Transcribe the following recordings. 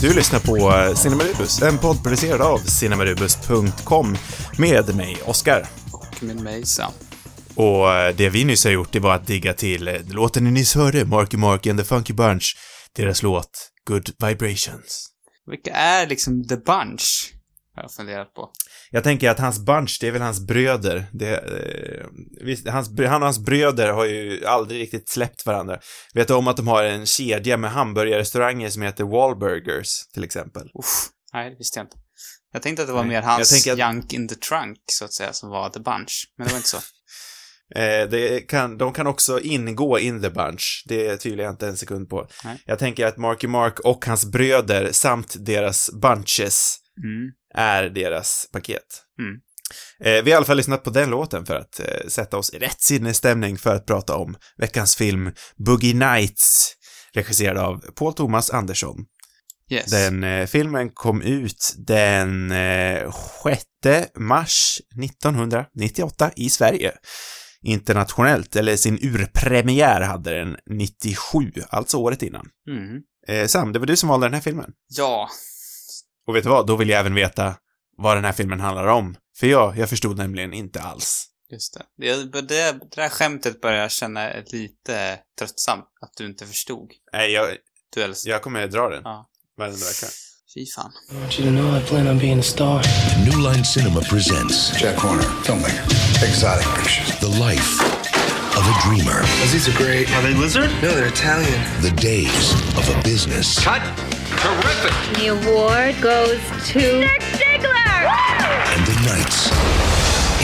Du lyssnar på Cinemarubus, en podd producerad av cinemarubus.com med mig, Oskar. Och med mig Sam. Och eh, det vi nyss har gjort, det var att digga till eh, låten ni nyss hörde, Marky Mark and the Funky Bunch, deras låt Good Vibrations. Vilka är liksom The Bunch? Har jag funderat på. Jag tänker att hans bunch, det är väl hans bröder. Det, eh, visst, hans, han och hans bröder har ju aldrig riktigt släppt varandra. Vet du om att de har en kedja med hamburgerrestauranger som heter Wahlburgers, till exempel? Uff, nej, det visste jag inte. Jag tänkte att det var Nej, mer hans att- Junk in the Trunk, så att säga, som var The Bunch. Men det var inte så. Eh, kan, de kan också ingå in the bunch. Det tvivlar jag inte en sekund på. Nej. Jag tänker att Marky Mark och hans bröder samt deras bunches Mm. är deras paket. Mm. Eh, vi har i alla fall lyssnat på den låten för att eh, sätta oss i rätt sinnesstämning för att prata om veckans film Boogie Nights, regisserad av Paul Thomas Andersson. Yes. Den eh, filmen kom ut den eh, 6 mars 1998 i Sverige. Internationellt, eller sin urpremiär hade den 97, alltså året innan. Mm. Eh, Sam, det var du som valde den här filmen. Ja. Och vet du vad? Då vill jag även veta vad den här filmen handlar om. För jag, jag förstod nämligen inte alls. Just det. Det, det. det där skämtet börjar jag känna lite tröttsamt. Att du inte förstod. Nej, jag, Du älskar. jag kommer dra den. Ja. Varenda vecka. Fy fan. I want you to know I plan on being a star. New Line Cinema presents Jack Horner, filmmaker, Exotic Pictures. the life of a dreamer, These are great. Are they lizard? No, they're Italian. the days of a business, Cut. Terrific. The award goes to Dick Ziegler! and the nights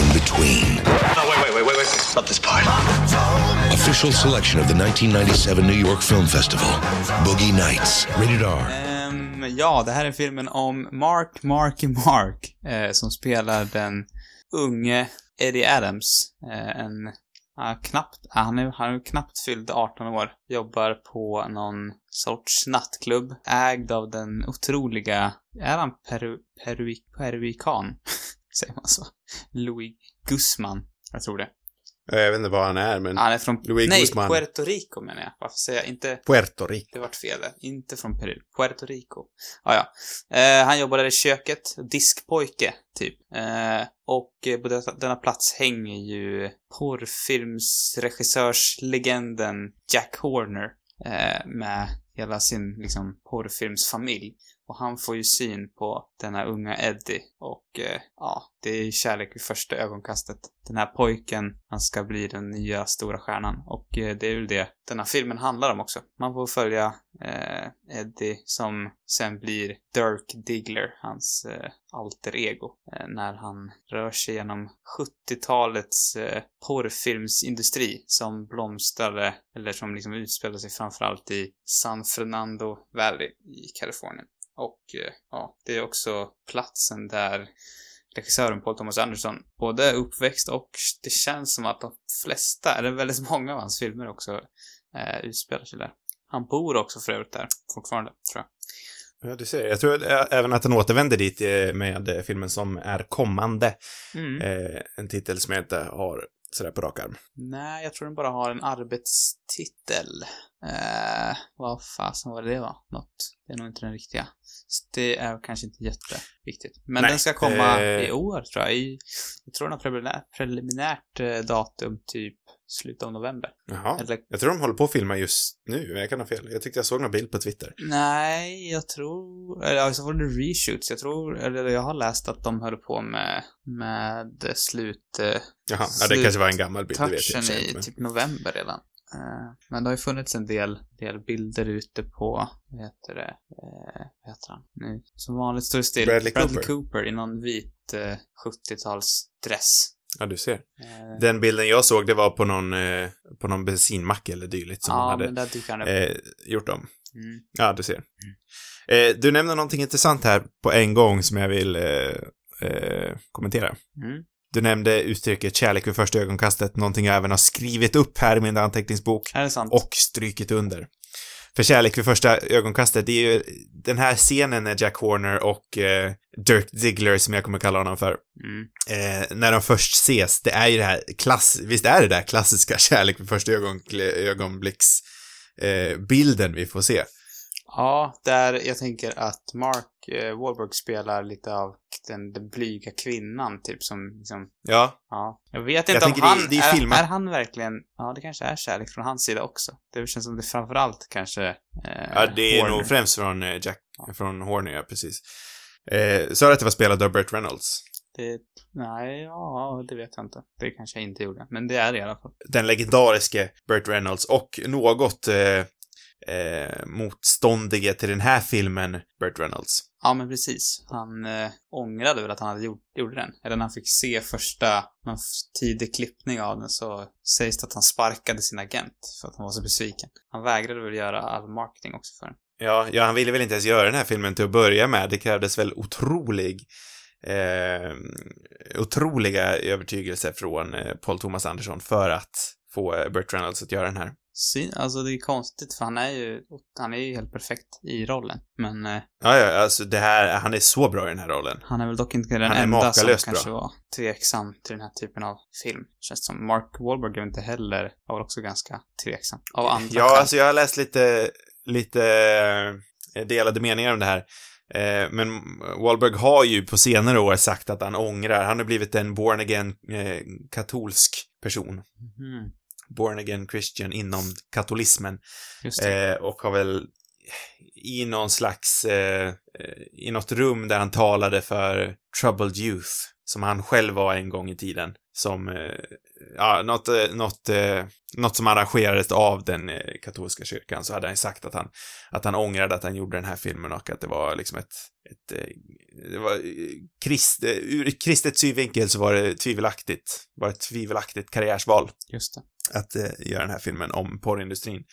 in between. No, wait, wait, wait, wait, wait. Stop this part. Official selection of the 1997 New York Film Festival, Boogie Nights, rated R. Ehm, ja, det här är filmen om Mark Marky Mark, eh, som spelar den unge Eddie Adams. Eh, en, ja, knappt, ja, han är, han är knappt fylld 18 år. Jobbar på någon sorts nattklubb, ägd av den otroliga, är han peru, peru, peruikan? Säger man så? Louis Guzman, jag tror det. Jag vet inte vad han är, men... Han är från, Louis nej, Guzman. Puerto Rico menar jag. Varför säger jag inte Puerto Rico. det vart fel där. Inte från Peru. Puerto Rico. Ah, ja. Eh, han jobbar där i köket. Diskpojke, typ. Eh, och eh, på denna plats hänger ju porrfilmsregissörslegenden Jack Horner eh, med hela sin liksom porrfilmsfamilj. Och han får ju syn på denna unga Eddie och eh, ja, det är kärlek vid första ögonkastet. Den här pojken, han ska bli den nya stora stjärnan och eh, det är väl det den här filmen handlar om också. Man får följa eh, Eddie som sen blir Dirk Diggler, hans eh, alter ego, eh, när han rör sig genom 70-talets eh, porrfilmsindustri som blomstrade, eller som liksom utspelade sig framförallt i San Fernando Valley i Kalifornien. Och eh, ja, det är också platsen där regissören Paul Thomas Anderson både är uppväxt och det känns som att de flesta, eller väldigt många av hans filmer också, eh, utspelar sig där. Han bor också för övrigt där fortfarande, tror jag. Ja, du ser. Jag tror ä- även att den återvänder dit eh, med eh, filmen som är kommande. Mm. Eh, en titel som jag inte har sådär på rak arm. Nej, jag tror den bara har en arbetstitel. Eh, vad fasen var det det var? Något. Det är nog inte den riktiga. Så det är kanske inte jätteviktigt. Men Nej, den ska komma eh, i år, tror jag. I, jag tror den har preliminärt, preliminärt eh, datum typ slutet av november. Jaha. Eller, Jag tror de håller på att filma just nu, men jag kan ha fel. Jag tyckte jag såg någon bild på Twitter. nej, jag tror... Eller så var det reshoots. Jag tror, eller jag har läst att de höll på med, med slut... Eh, Jaha, ja, det kanske var en gammal bild, det vet jag inte. i Men... typ november redan. Eh, Men det har ju funnits en del, del bilder ute på, vad heter det, eh, vad heter han nu? Som vanligt står det still. Bradley Bradley Cooper. Cooper i någon vit eh, 70-talsdress. Ja, du ser. Eh, Den bilden jag såg, det var på någon, eh, på någon bensinmack eller dylikt som ja, de hade men där dyker han upp. eh, gjort dem. Mm. Ja, du ser. Eh, du nämnde någonting intressant här på en gång som jag vill eh, eh, kommentera. Mm. Du nämnde uttrycket kärlek vid första ögonkastet, någonting jag även har skrivit upp här i min anteckningsbok Är det sant? och strykit under. För kärlek vid första ögonkastet, det är ju den här scenen när Jack Horner och eh, Dirk Diggler, som jag kommer kalla honom för, Mm. eh, när de först ses, det är ju det här klass, visst är det där klassiska kärlek vid första ögon, ögonblicks eh, bilden vi får se. Ja, där jag tänker att Mark eh, Wahlberg spelar lite av den, den blyga kvinnan, typ som liksom, Ja, ja. Jag vet Jag inte om tänker det- han, det är är, filmat- är han verkligen, ja det kanske är kärlek från hans sida också. Det känns som det framförallt kanske eh, ja det är Horner. nog främst från eh, Jack, från Horner, ja, precis. Eh, sa du att det var spelat av Burt Reynolds? Det, nej, ja, det vet jag inte. Det kanske jag inte gjorde. Men det är det i alla fall. Den legendariske Burt Reynolds och något eh, eh, motståndige till den här filmen, Burt Reynolds. Ja, men precis. Han eh, ångrade väl att han hade gjort, gjorde den. Eller när han fick se första, någon tidig klippning av den så sägs det att han sparkade sin agent för att han var så besviken. Han vägrade väl göra all marketing också för den. Ja, ja, han ville väl inte ens göra den här filmen till att börja med. Det krävdes väl otrolig, eh, otroliga övertygelser från eh, Paul Thomas Anderson för att få eh, Burt Reynolds att göra den här. Syn, alltså det är konstigt för han är ju, han är ju helt perfekt i rollen. Men eh, Ja, ja, alltså det här, han är så bra i den här rollen. han är väl dock inte den enda som makalöst kanske bra. var tveksam till den här typen av film. Känns som Mark Wahlberg är inte heller, var väl också ganska tveksam. Av andra Ja, skäl. alltså jag har läst lite, lite eh, delade meningar om det här. Eh, Men Wahlberg har ju på senare år sagt att han ångrar, han har blivit en born again katolsk person. Mhm, Born again Christian inom katolismen. Eh, och har väl i någon slags, eh, eh, i något rum där han talade för troubled youth, som han själv var en gång i tiden, som, eh, ja, något, eh, något, eh, något som arrangerades av den katolska kyrkan, så hade han sagt att han, att han ångrade att han gjorde den här filmen och att det var liksom ett, ett det var, krist, ur kristet synvinkel så var det tvivelaktigt, var ett tvivelaktigt karriärsval Just det. att göra den här filmen om porrindustrin.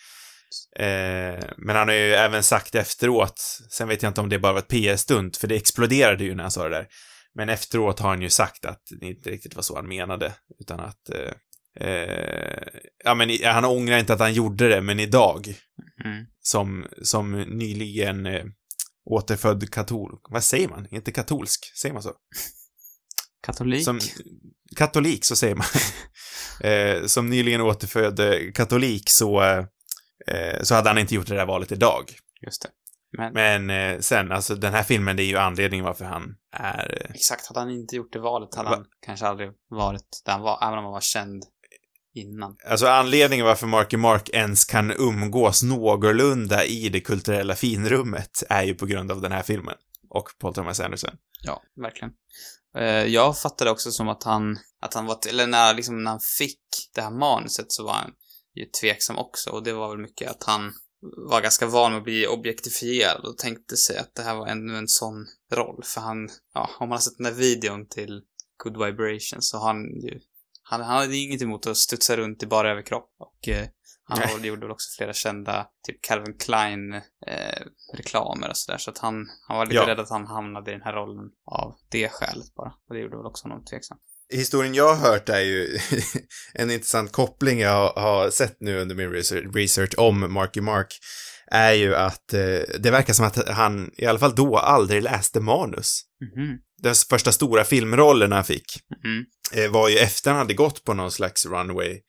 Eh, men han har ju även sagt efteråt, sen vet jag inte om det bara var ett PR-stunt, för det exploderade ju när han sa det där. Men efteråt har han ju sagt att det inte riktigt var så han menade, utan att eh, eh, ja men han ångrar inte att han gjorde det, men idag, Mm. som, som nyligen eh, återfödd katol, vad säger man? Inte katolsk, säger man så? Katolik. Som katolik, så säger man. eh, som nyligen återfödd eh, katolik så, eh, så hade han inte gjort det där valet idag. Just det. Men, Men eh, sen, alltså den här filmen, det är ju anledningen varför han är... Eh, exakt, hade han inte gjort det valet hade Va- han kanske aldrig varit där han var, även om han var känd innan. alltså anledningen varför Marky Mark ens kan umgås någorlunda i det kulturella finrummet är ju på grund av den här filmen. Och Paul Thomas Anderson. Ja, verkligen. Eh, jag fattade också som att han, att han var, eller när, liksom, när han fick det här manuset så var han ju tveksam också och det var väl mycket att han var ganska van med att bli objektifierad och tänkte sig att det här var ännu en sån roll för han, ja, om man har sett den där videon till Good Vibrations så han ju, han, han hade inget emot att studsa runt i bara överkropp och eh, han Nej. gjorde väl också flera kända, typ Calvin Klein eh, reklamer och sådär så att han, han var lite Ja. rädd att han hamnade i den här rollen av det skälet bara. Och det gjorde väl också honom tveksam. Historien jag har hört är ju en intressant koppling jag har, sett nu under min research, om Marky Mark är ju att eh, det verkar som att han, i alla fall då, aldrig läste manus. Mhm. Den första stora filmrollen han fick Mhm. eh, var ju efter han hade gått på någon slags runway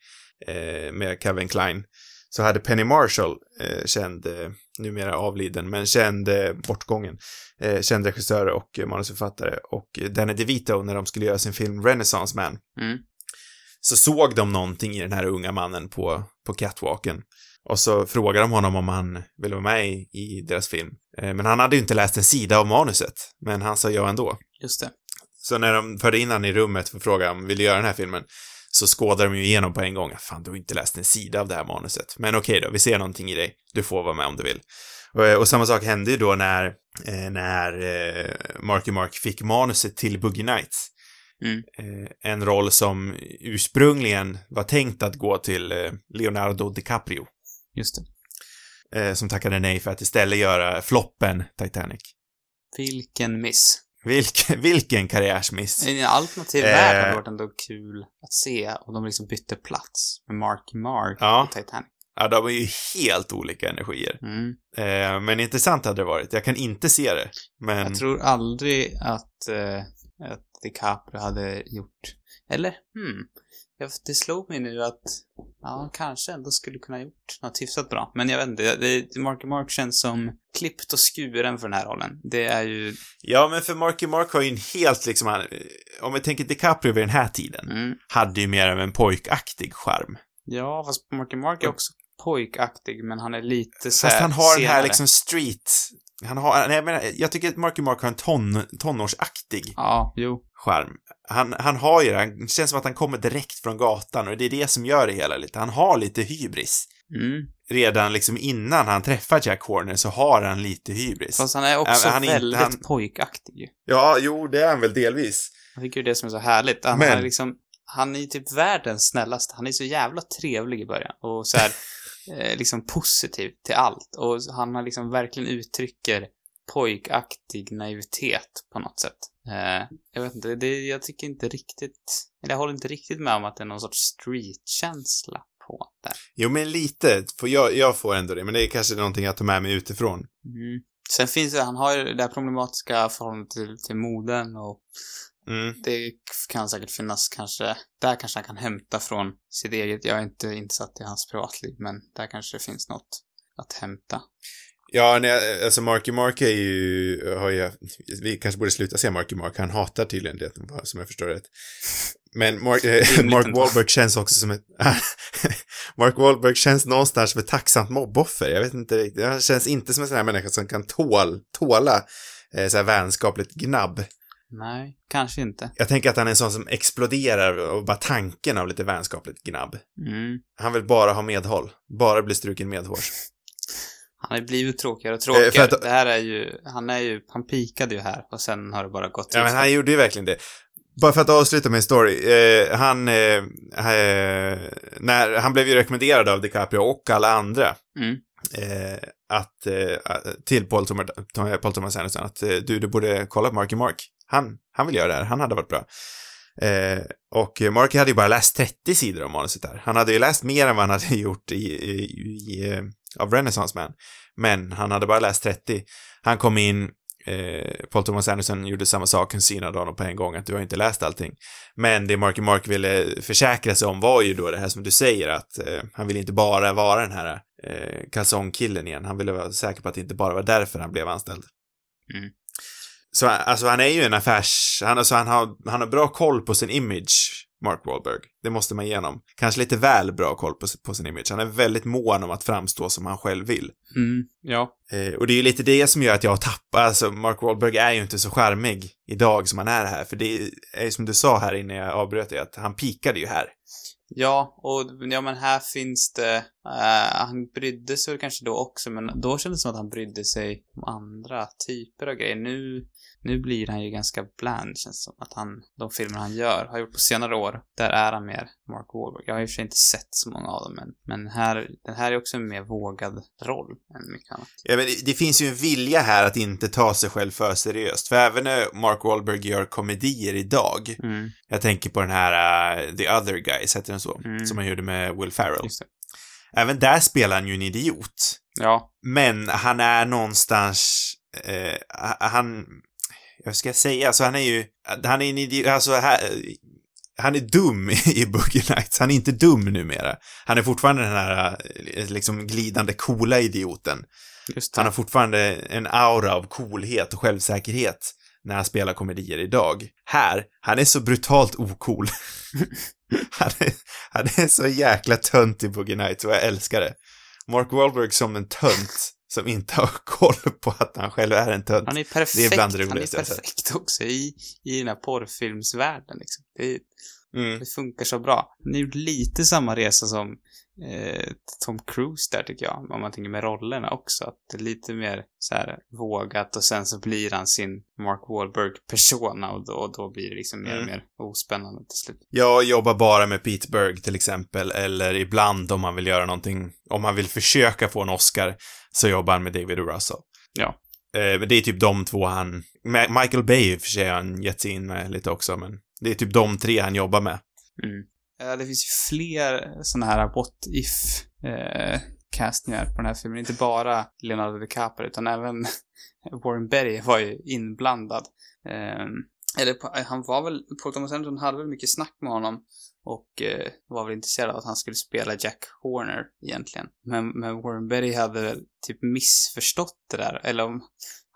eh, med Kevin Klein. Så hade Penny Marshall, eh, känd, eh, numera avliden, men känd eh, bortgången, eh, känd regissör och manusförfattare och Danny DeVito när de skulle göra sin film Renaissance Man Mm. så såg de någonting i den här unga mannen på, på catwalken. Och så frågade de honom om han ville vara med i, i deras film. Eh, men han hade ju inte läst en sida av manuset, men han sa ja ändå. Just det. Så när de förde in han i rummet för att fråga om vill du göra den här filmen, så skådade de ju igenom på en gång. Fan, du har inte läst en sida av det här manuset. Men okej då, vi ser någonting i dig. Du får vara med om du vill. Och, eh, och samma sak hände ju då när, eh, när eh, Marky Mark fick manuset till Boogie Nights. Mm. En roll som ursprungligen var tänkt att gå till Leonardo DiCaprio. Just det. Som tackade nej för att istället göra floppen Titanic. Vilken miss. Vilken, vilken karriärsmiss. En alternativ Eh. värld hade varit ändå kul att se och de liksom bytte plats med Marky Mark Ja. och Titanic. Ja, de är ju helt olika energier. Mm. Eh, men intressant hade det varit. Jag kan inte se det. Men... Jag tror aldrig att, eh, att DiCaprio hade gjort... Eller, hmm. Jag, det slog mig nu att ja, kanske ändå skulle kunna gjort något hyfsat bra. Men jag vet inte, det, Marky Mark känns som klippt och skuren för den här rollen. Det är ju, Ja, men för Marky Mark har ju en helt liksom, han- om vi tänker DiCaprio vid den här tiden, mm, hade ju mer av en pojkaktig charm. ja, fast Marky Mark är också pojkaktig, men han är lite så Fast han har den här senare. liksom street, han har, nej jag menar, jag tycker att Marky Mark har en ton, tonårsaktig Ja, jo. charm. Han, han har ju det, han- det känns som att han kommer direkt från gatan och det är det som gör det hela lite. Han har lite hybris. Mm. Redan liksom innan han träffar Jack Horner så har han lite hybris. Fast han är också han inte- väldigt han- pojkaktig. Ja, jo, det är han väl delvis. Jag tycker det är det som är så härligt. Han, Men- han är liksom, han är ju typ världens snällaste. Han är så jävla trevlig i början. Och så här, eh, liksom positiv till allt. Och han har liksom verkligen uttrycker pojkaktig naivitet på något sätt. Eh, jag vet inte, det, jag tycker inte riktigt, eller jag håller inte riktigt med om att det är någon sorts street-känsla på det. Jo, men lite, för jag, jag får ändå det, men det är kanske någonting jag tar med mig utifrån. Mm. Sen finns det, han har ju det här problematiska förhållandet till, till moden och Mm. det kan säkert finnas kanske, där kanske han kan hämta från sitt eget, jag är inte insatt i hans privatliv, men där kanske det finns något att hämta. Ja, nej, alltså Marky Mark är ju, har ju, vi kanske borde sluta säga Marky Mark, han hatar tydligen det, som jag förstår det. Men Mark, eh, Mark. Wahlberg känns också som ett, Mark Wahlberg känns någonstans som ett tacksamt mobboffer, jag vet inte riktigt, han känns inte som en sån här människa som kan tål, tåla eh, så här vänskapligt gnabb. Nej, kanske inte. Jag tänker att han är en sån som exploderar och bara tanken av lite vänskapligt gnabb. Mm. Han vill bara ha medhåll, bara bli struken medhårs. Han har ju blivit tråkigare och Eh, tråkigare. att- Det här är ju, han är ju, han pikade ju här och sen har det bara gått Ja, men han gjorde ju verkligen det. Bara för att avsluta min story. Eh, han, eh, eh, när, han blev ju rekommenderad av DiCaprio och alla andra Mm. eh, att, eh, till Paul Thomas, Paul Thomas Anderson att du, du borde kolla på Marky Mark. Han, han vill göra det här, han hade varit bra. Eh, och Marky hade ju bara läst 30 sidor om manuset där. Han hade ju läst mer än vad han hade gjort i, i, i, av Renaissance Man. Men han hade bara läst 30. Han kom in, eh, Paul Thomas Anderson gjorde samma sak, han synade honom på en gång, att du har inte läst allting. Men det Marky Mark ville försäkra sig om var ju då det här som du säger, att eh, han ville inte bara vara den här eh, kalsongkillen igen, han ville vara säker på att det inte bara var därför han blev anställd. Mm. Så alltså han är ju en affärs... Han, alltså, han, har, han har bra koll på sin image, Mark Wahlberg. Det måste man igenom. Kanske lite väl bra koll på, på sin image. Han är väldigt mån om att framstå som han själv vill. Mm. Ja. Eh, och det är ju lite det som gör att jag har tappat, alltså Mark Wahlberg är ju inte så charmig idag som han är här, för det är ju som du sa här innan jag avbröt dig, att han pikade ju här. Ja, och ja men här finns det, eh, han brydde sig väl kanske då också, men då kändes det som att han brydde sig om andra typer av grejer. Nu, nu blir han ju ganska bland, känns som. Att han, de filmer han gör, har gjort på senare år, där är han mer Mark Wahlberg. Jag har i och för sig inte sett så många av dem, men, men här, den här är också en mer vågad roll än mycket annat. Ja, men det, det finns ju en vilja här att inte ta sig själv för seriöst, för även när Mark Wahlberg gör komedier idag, Mm, jag tänker på den här uh, The Other Guys, heter den så? Mm. Som han gjorde med Will Ferrell. Även där spelar han ju en idiot. Ja, Men han är någonstans, eh, han, jag ska säga, alltså han är ju, han är en idiot, alltså här, han är dum i Boogie Nights, han är inte dum numera. Han är fortfarande den här, eh, liksom glidande coola idioten. Han har fortfarande en aura av coolhet och självsäkerhet när han spelar komedier idag. Här, han är så brutalt ocool. han, är, han är så jäkla tönt i Boogie Nights och jag älskar det. Mark Wahlberg som en tönt som inte har koll på att han själv är en tönt. Han är perfekt, Det är bland det han är perfekt också i, i den här porrfilmsvärlden liksom. Det, Mm. det funkar så bra. Han gjort lite samma resa som eh, Tom Cruise där tycker jag, om man tänker med rollerna också. Att det är lite mer så här vågat och sen så blir han sin Mark Wahlberg-persona och då, då blir det liksom mer och Mm. mer ospännande till slut. Jag jobbar bara med Pete Berg till exempel, eller ibland om man vill göra någonting, om man vill försöka få en Oscar, så jobbar han med David. Russell. Ja. Eh, det är typ de två han, Michael Bay i och för sig har han gett sig in med lite också, men det är typ de tre han jobbar med. Mm. Ja, det finns ju fler sådana här what-if-castningar eh, på den här filmen. Inte bara Leonardo DiCaprio utan även Warren Berry var ju inblandad. Ehm, eller han var väl, Paul Thomas Anderson hade väl mycket snack med honom och eh, var väl intresserad av att han skulle spela Jack Horner egentligen. Men, men Warren Berry hade väl typ missförstått det där, eller om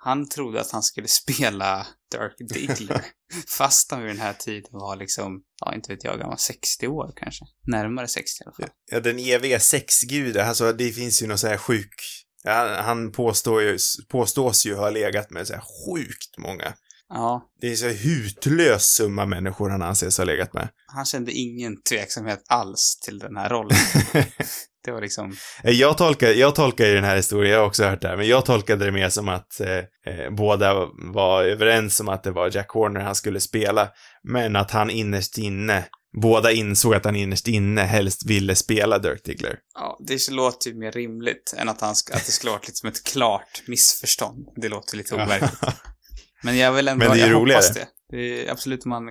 han trodde att han skulle spela Dirk Diggler. fast han vid den här tiden var liksom, ja inte vet jag, gammal 60 år kanske. Närmare 60 i alla fall. Ja, den eviga sexguden, alltså det finns ju någon sån här sjuk... Ja, han påstår ju, påstås ju ha legat med så här sjukt många. Ja, Det är så hutlös summa människor han anses ha legat med. han kände ingen tveksamhet alls till den här rollen. det var liksom, Jag tolkar, jag tolkar ju den här historien, jag har också hört det här, men jag tolkade det mer som att eh, eh, båda var överens om att det var Jack Horner han skulle spela, men att han innerst inne, båda insåg att han innerst inne helst ville spela Dirk Diggler. ja, det låter ju mer rimligt än att, han att det skulle varit liksom ett klart missförstånd. Det låter lite overkligt. Men jag vill ändå, Men det är jag hoppas roligare. det. det är absolut om man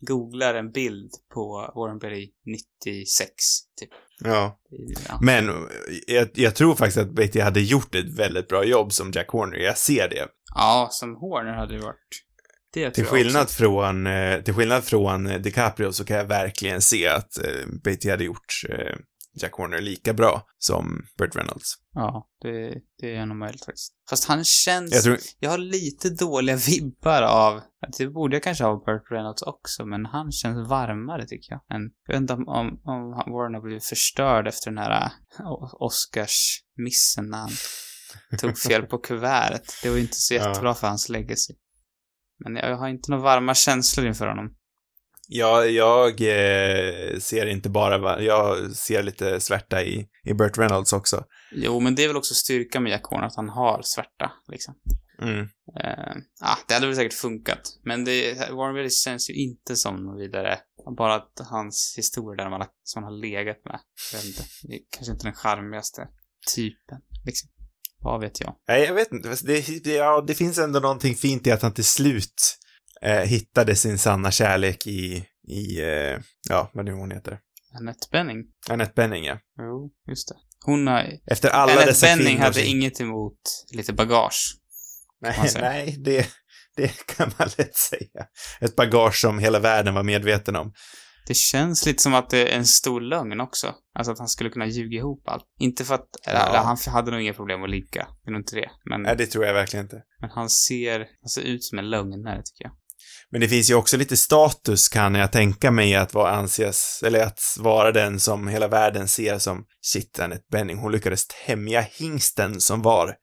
googlar en bild på Warren Beatty 96, typ. ja. Ja. Men eh, jag, jag tror faktiskt att Beatty hade gjort ett väldigt bra jobb som Jack Horner, jag ser det. ja, som Horner hade det varit. Det Till tror jag skillnad från, eh, till skillnad från eh, DiCaprio så kan jag verkligen se att eh, Beatty hade gjort eh, Jack Horner lika bra som Burt Reynolds. Ja, det, det är nog möjligt faktiskt. Fast han känns... Jag tror, Jag har lite dåliga vibbar av, det borde jag kanske ha av Burt Reynolds också, men han känns varmare tycker jag. Än, jag vet inte om, om, om har blivit förstörd efter den här O- Oscars-missen när han tog fel på kuvertet. Det var ju inte så Ja. jättebra för hans legacy. Men jag har inte några varma känslor inför honom. Jag, jag eh, ser inte bara, jag ser lite svärta i, i Burt Reynolds också. Jo, men det är väl också styrka med Jack Horner, att han har svärta, liksom. Mm. Eh, ah, det hade väl säkert funkat. Men det, Warren Beatty känns ju inte som någon vidare. Bara att hans historia där man, som han har legat med. Inte. Det är kanske inte den charmigaste typen, liksom. Vad vet jag? Nej, jag vet inte. Det, det, ja, det finns ändå någonting fint i att han till slut eh, hittade sin sanna kärlek i, i eh, ja, vad nu hon heter. Annette Benning? Annette Benning, ja. Jo, just det. Hon har... Efter alla Annette dessa Benning kvinnor hade inget emot lite bagage. Nej, nej det, det kan man lätt säga. Ett bagage som hela världen var medveten om. Det känns lite som att det är en stor lögn också. Alltså att han skulle kunna ljuga ihop allt. Inte för att... Ja. eller han hade nog inga problem att ligga. Det är nog inte det. Men, Nej, det tror jag verkligen inte. men han ser... Han ser ut som en lögnare, tycker jag. Men det finns ju också lite status kan jag tänka mig att vara anses, eller att vara den som hela världen ser som shit, Annette Benning, hon lyckades tämja hingsten som var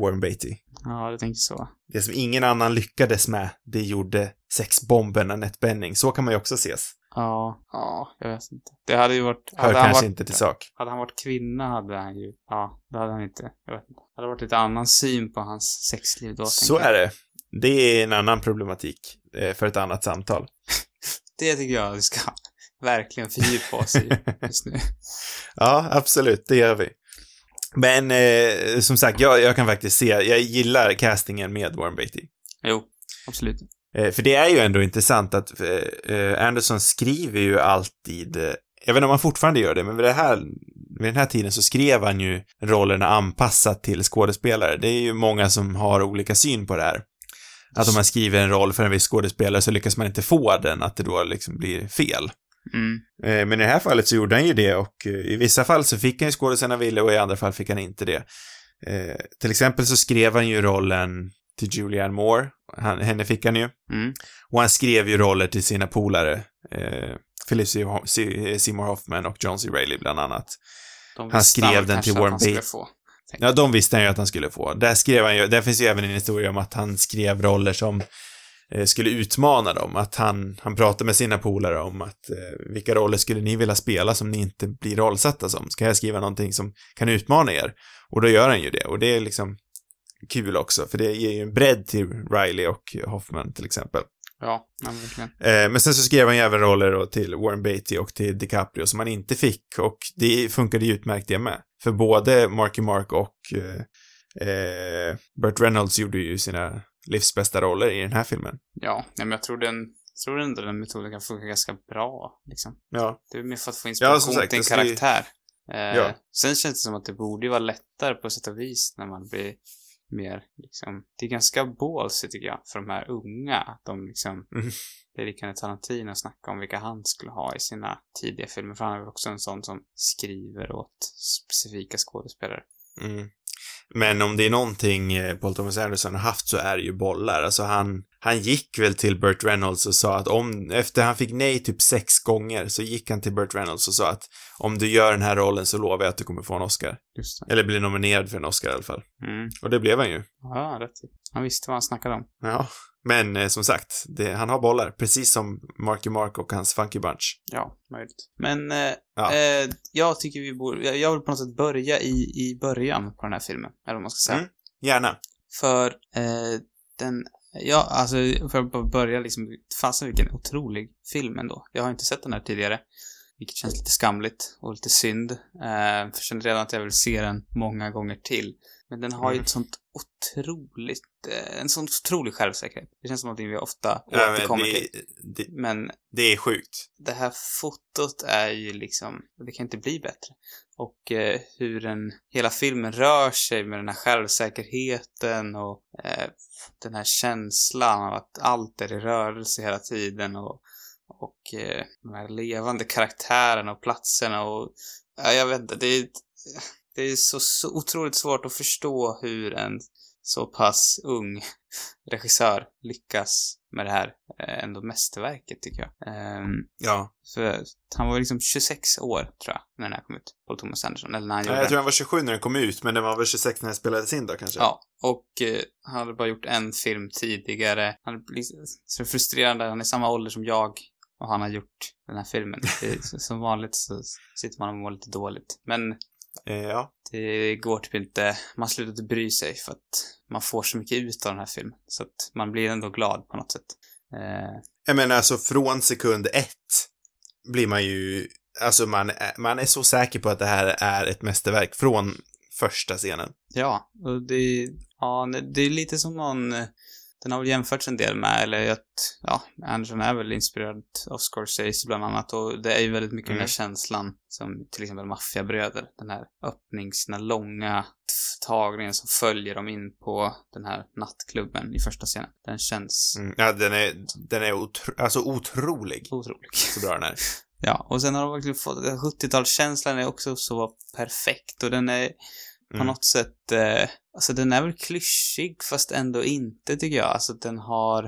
Warren Beatty. Ja, jag tänker så. Det som ingen annan lyckades med, det gjorde sexbomben Annette Benning. Så kan man ju också ses. Ja, ja, jag vet inte. Det hade ju varit... Hör kanske varit, inte till sak. Hade han varit kvinna hade han ju... Ja, det hade han inte. Jag vet inte. Det hade varit lite annan syn på hans sexliv då. Så är det. Det är en annan problematik eh, för ett annat samtal. Det tycker jag vi ska verkligen fördjupa oss i just nu. Ja, absolut, det gör vi. Men eh, som sagt, jag, jag kan faktiskt se, jag gillar castingen med Warren Beatty. Jo, absolut. Eh, för det är ju ändå intressant att eh, eh, Anderson skriver ju alltid, jag vet inte om han fortfarande gör det, men vid, det här, vid den här tiden så skrev han ju rollerna anpassat till skådespelare. Det är ju många som har olika syn på det här. Att om man skriver en roll för en viss skådespelare så lyckas man inte få den, att det då liksom blir fel. Mm. Eh, Men i det här fallet så gjorde han ju det och eh, i vissa fall så fick han ju skådisen han ville och i andra fall fick han inte det. Eh, till exempel så skrev han ju rollen till Julianne Moore. Han, henne fick han ju. Mm. Och han skrev ju roller till sina polare. Eh, Philip Se- Se- Seymour Hoffman och John C. Reilly bland annat. Han skrev den till Warren Beatty. Ja, de visste han ju att han skulle få. Där skrev han ju, där finns ju även en historia om att han skrev roller som eh, skulle utmana dem. Att han, han pratade med sina polare om att eh, vilka roller skulle ni vilja spela som ni inte blir rollsatta som? Ska jag skriva någonting som kan utmana er? Och då gör han ju det. Och det är liksom kul också, för det ger ju en bredd till Riley och Hoffman till exempel. Ja, ja, verkligen. Eh, men sen så skrev han ju även roller då till Warren Beatty och till DiCaprio som han inte fick och det funkade ju utmärkt det med. För både Marky Mark och eh, eh, Burt Reynolds gjorde ju sina livsbästa roller i den här filmen. Ja, nej, men jag tror den... Tror ändå den metoden kan funka ganska bra, liksom. Ja. Det är mer för att få Ja, inspiration som sagt, till en ju- karaktär. Eh, Ja. Sen känns det som att det borde ju vara lättare på sätt och vis när man blir mer liksom, det är ganska ballsy tycker jag för de här unga. Att de liksom, Mm. det är likadant Tarantino snacka om vilka han skulle ha i sina tidiga filmer. För han är väl också en sån som skriver åt specifika skådespelare. Mm. Men om det är någonting eh, Paul Thomas Anderson har haft så är det ju bollar. Alltså han, han gick väl till Burt Reynolds och sa att om, efter han fick nej typ sex gånger, så gick han till Burt Reynolds och sa att om du gör den här rollen så lovar jag att du kommer få en Oscar. Eller bli nominerad för en Oscar i alla fall. Mm. Och det blev han ju. Ja, rätt. Han visste vad han snackade om. Ja. Men eh, som sagt, det, han har bollar, precis som Marky Mark och hans Funky Bunch. Ja, möjligt. Men eh, Ja. eh, jag tycker vi borde, jag, jag vill på något sätt börja i, i början på den här filmen. Eller vad man ska säga. Mm. Gärna. För eh, den, ja, alltså för att bara börja liksom, fasen vilken otrolig film ändå. Jag har inte sett den här tidigare. Vilket känns lite skamligt och lite synd. Eh, för känner redan att jag vill se den många gånger till. Men den har ju Mm. ett sånt otroligt, eh, en sån otrolig självsäkerhet. Det känns som någonting vi ofta Ja, men återkommer till. det, det, Men det är sjukt. det här fotot är ju liksom, det kan inte bli bättre. Och eh, hur den, hela filmen rör sig med den här självsäkerheten och eh, den här känslan av att allt är i rörelse hela tiden och, och eh, de här levande karaktärerna och platserna och, ja, jag vet inte, det är, det är så, så otroligt svårt att förstå hur en så pass ung regissör lyckas med det här eh, ändå mästerverket tycker jag. Ehm, Ja. för han var liksom 26 år, tror jag, när den här kom ut. Paul Thomas Anderson, eller när han Ja, gjorde jag tror han var 27 när den kom ut, men den var väl 26 när den spelades in då kanske? Ja, och eh, han hade bara gjort en film tidigare. Han är liksom, så frustrerande, han är samma ålder som jag och han har gjort den här filmen. Det, som vanligt så sitter man och mår lite dåligt. Men ja. det går typ inte, man slutar inte bry sig för att man får så mycket ut av den här filmen. Så att man blir ändå glad på något sätt. Eh, Jag menar alltså från sekund ett blir man ju, alltså man, man är så säker på att det här är ett mästerverk från första scenen. Ja, och det, ja, det är lite som någon, eh, den har väl jämförts en del med, eller att, ja, Anderson är väl inspirerad av Scorsese bland annat och det är ju väldigt mycket den Mm. här känslan som till exempel Maffiabröder, den här öppnings, den här långa tagningen som följer dem in på den här nattklubben i första scenen. Den känns Mm. Ja, den är, den är otro, alltså otrolig. otrolig. Så bra den är. Ja, och sen har de verkligen fått, 70-talskänslan är också så perfekt och den är på Mm. något sätt, eh, alltså den är väl klyschig fast ändå inte tycker jag. Alltså den har,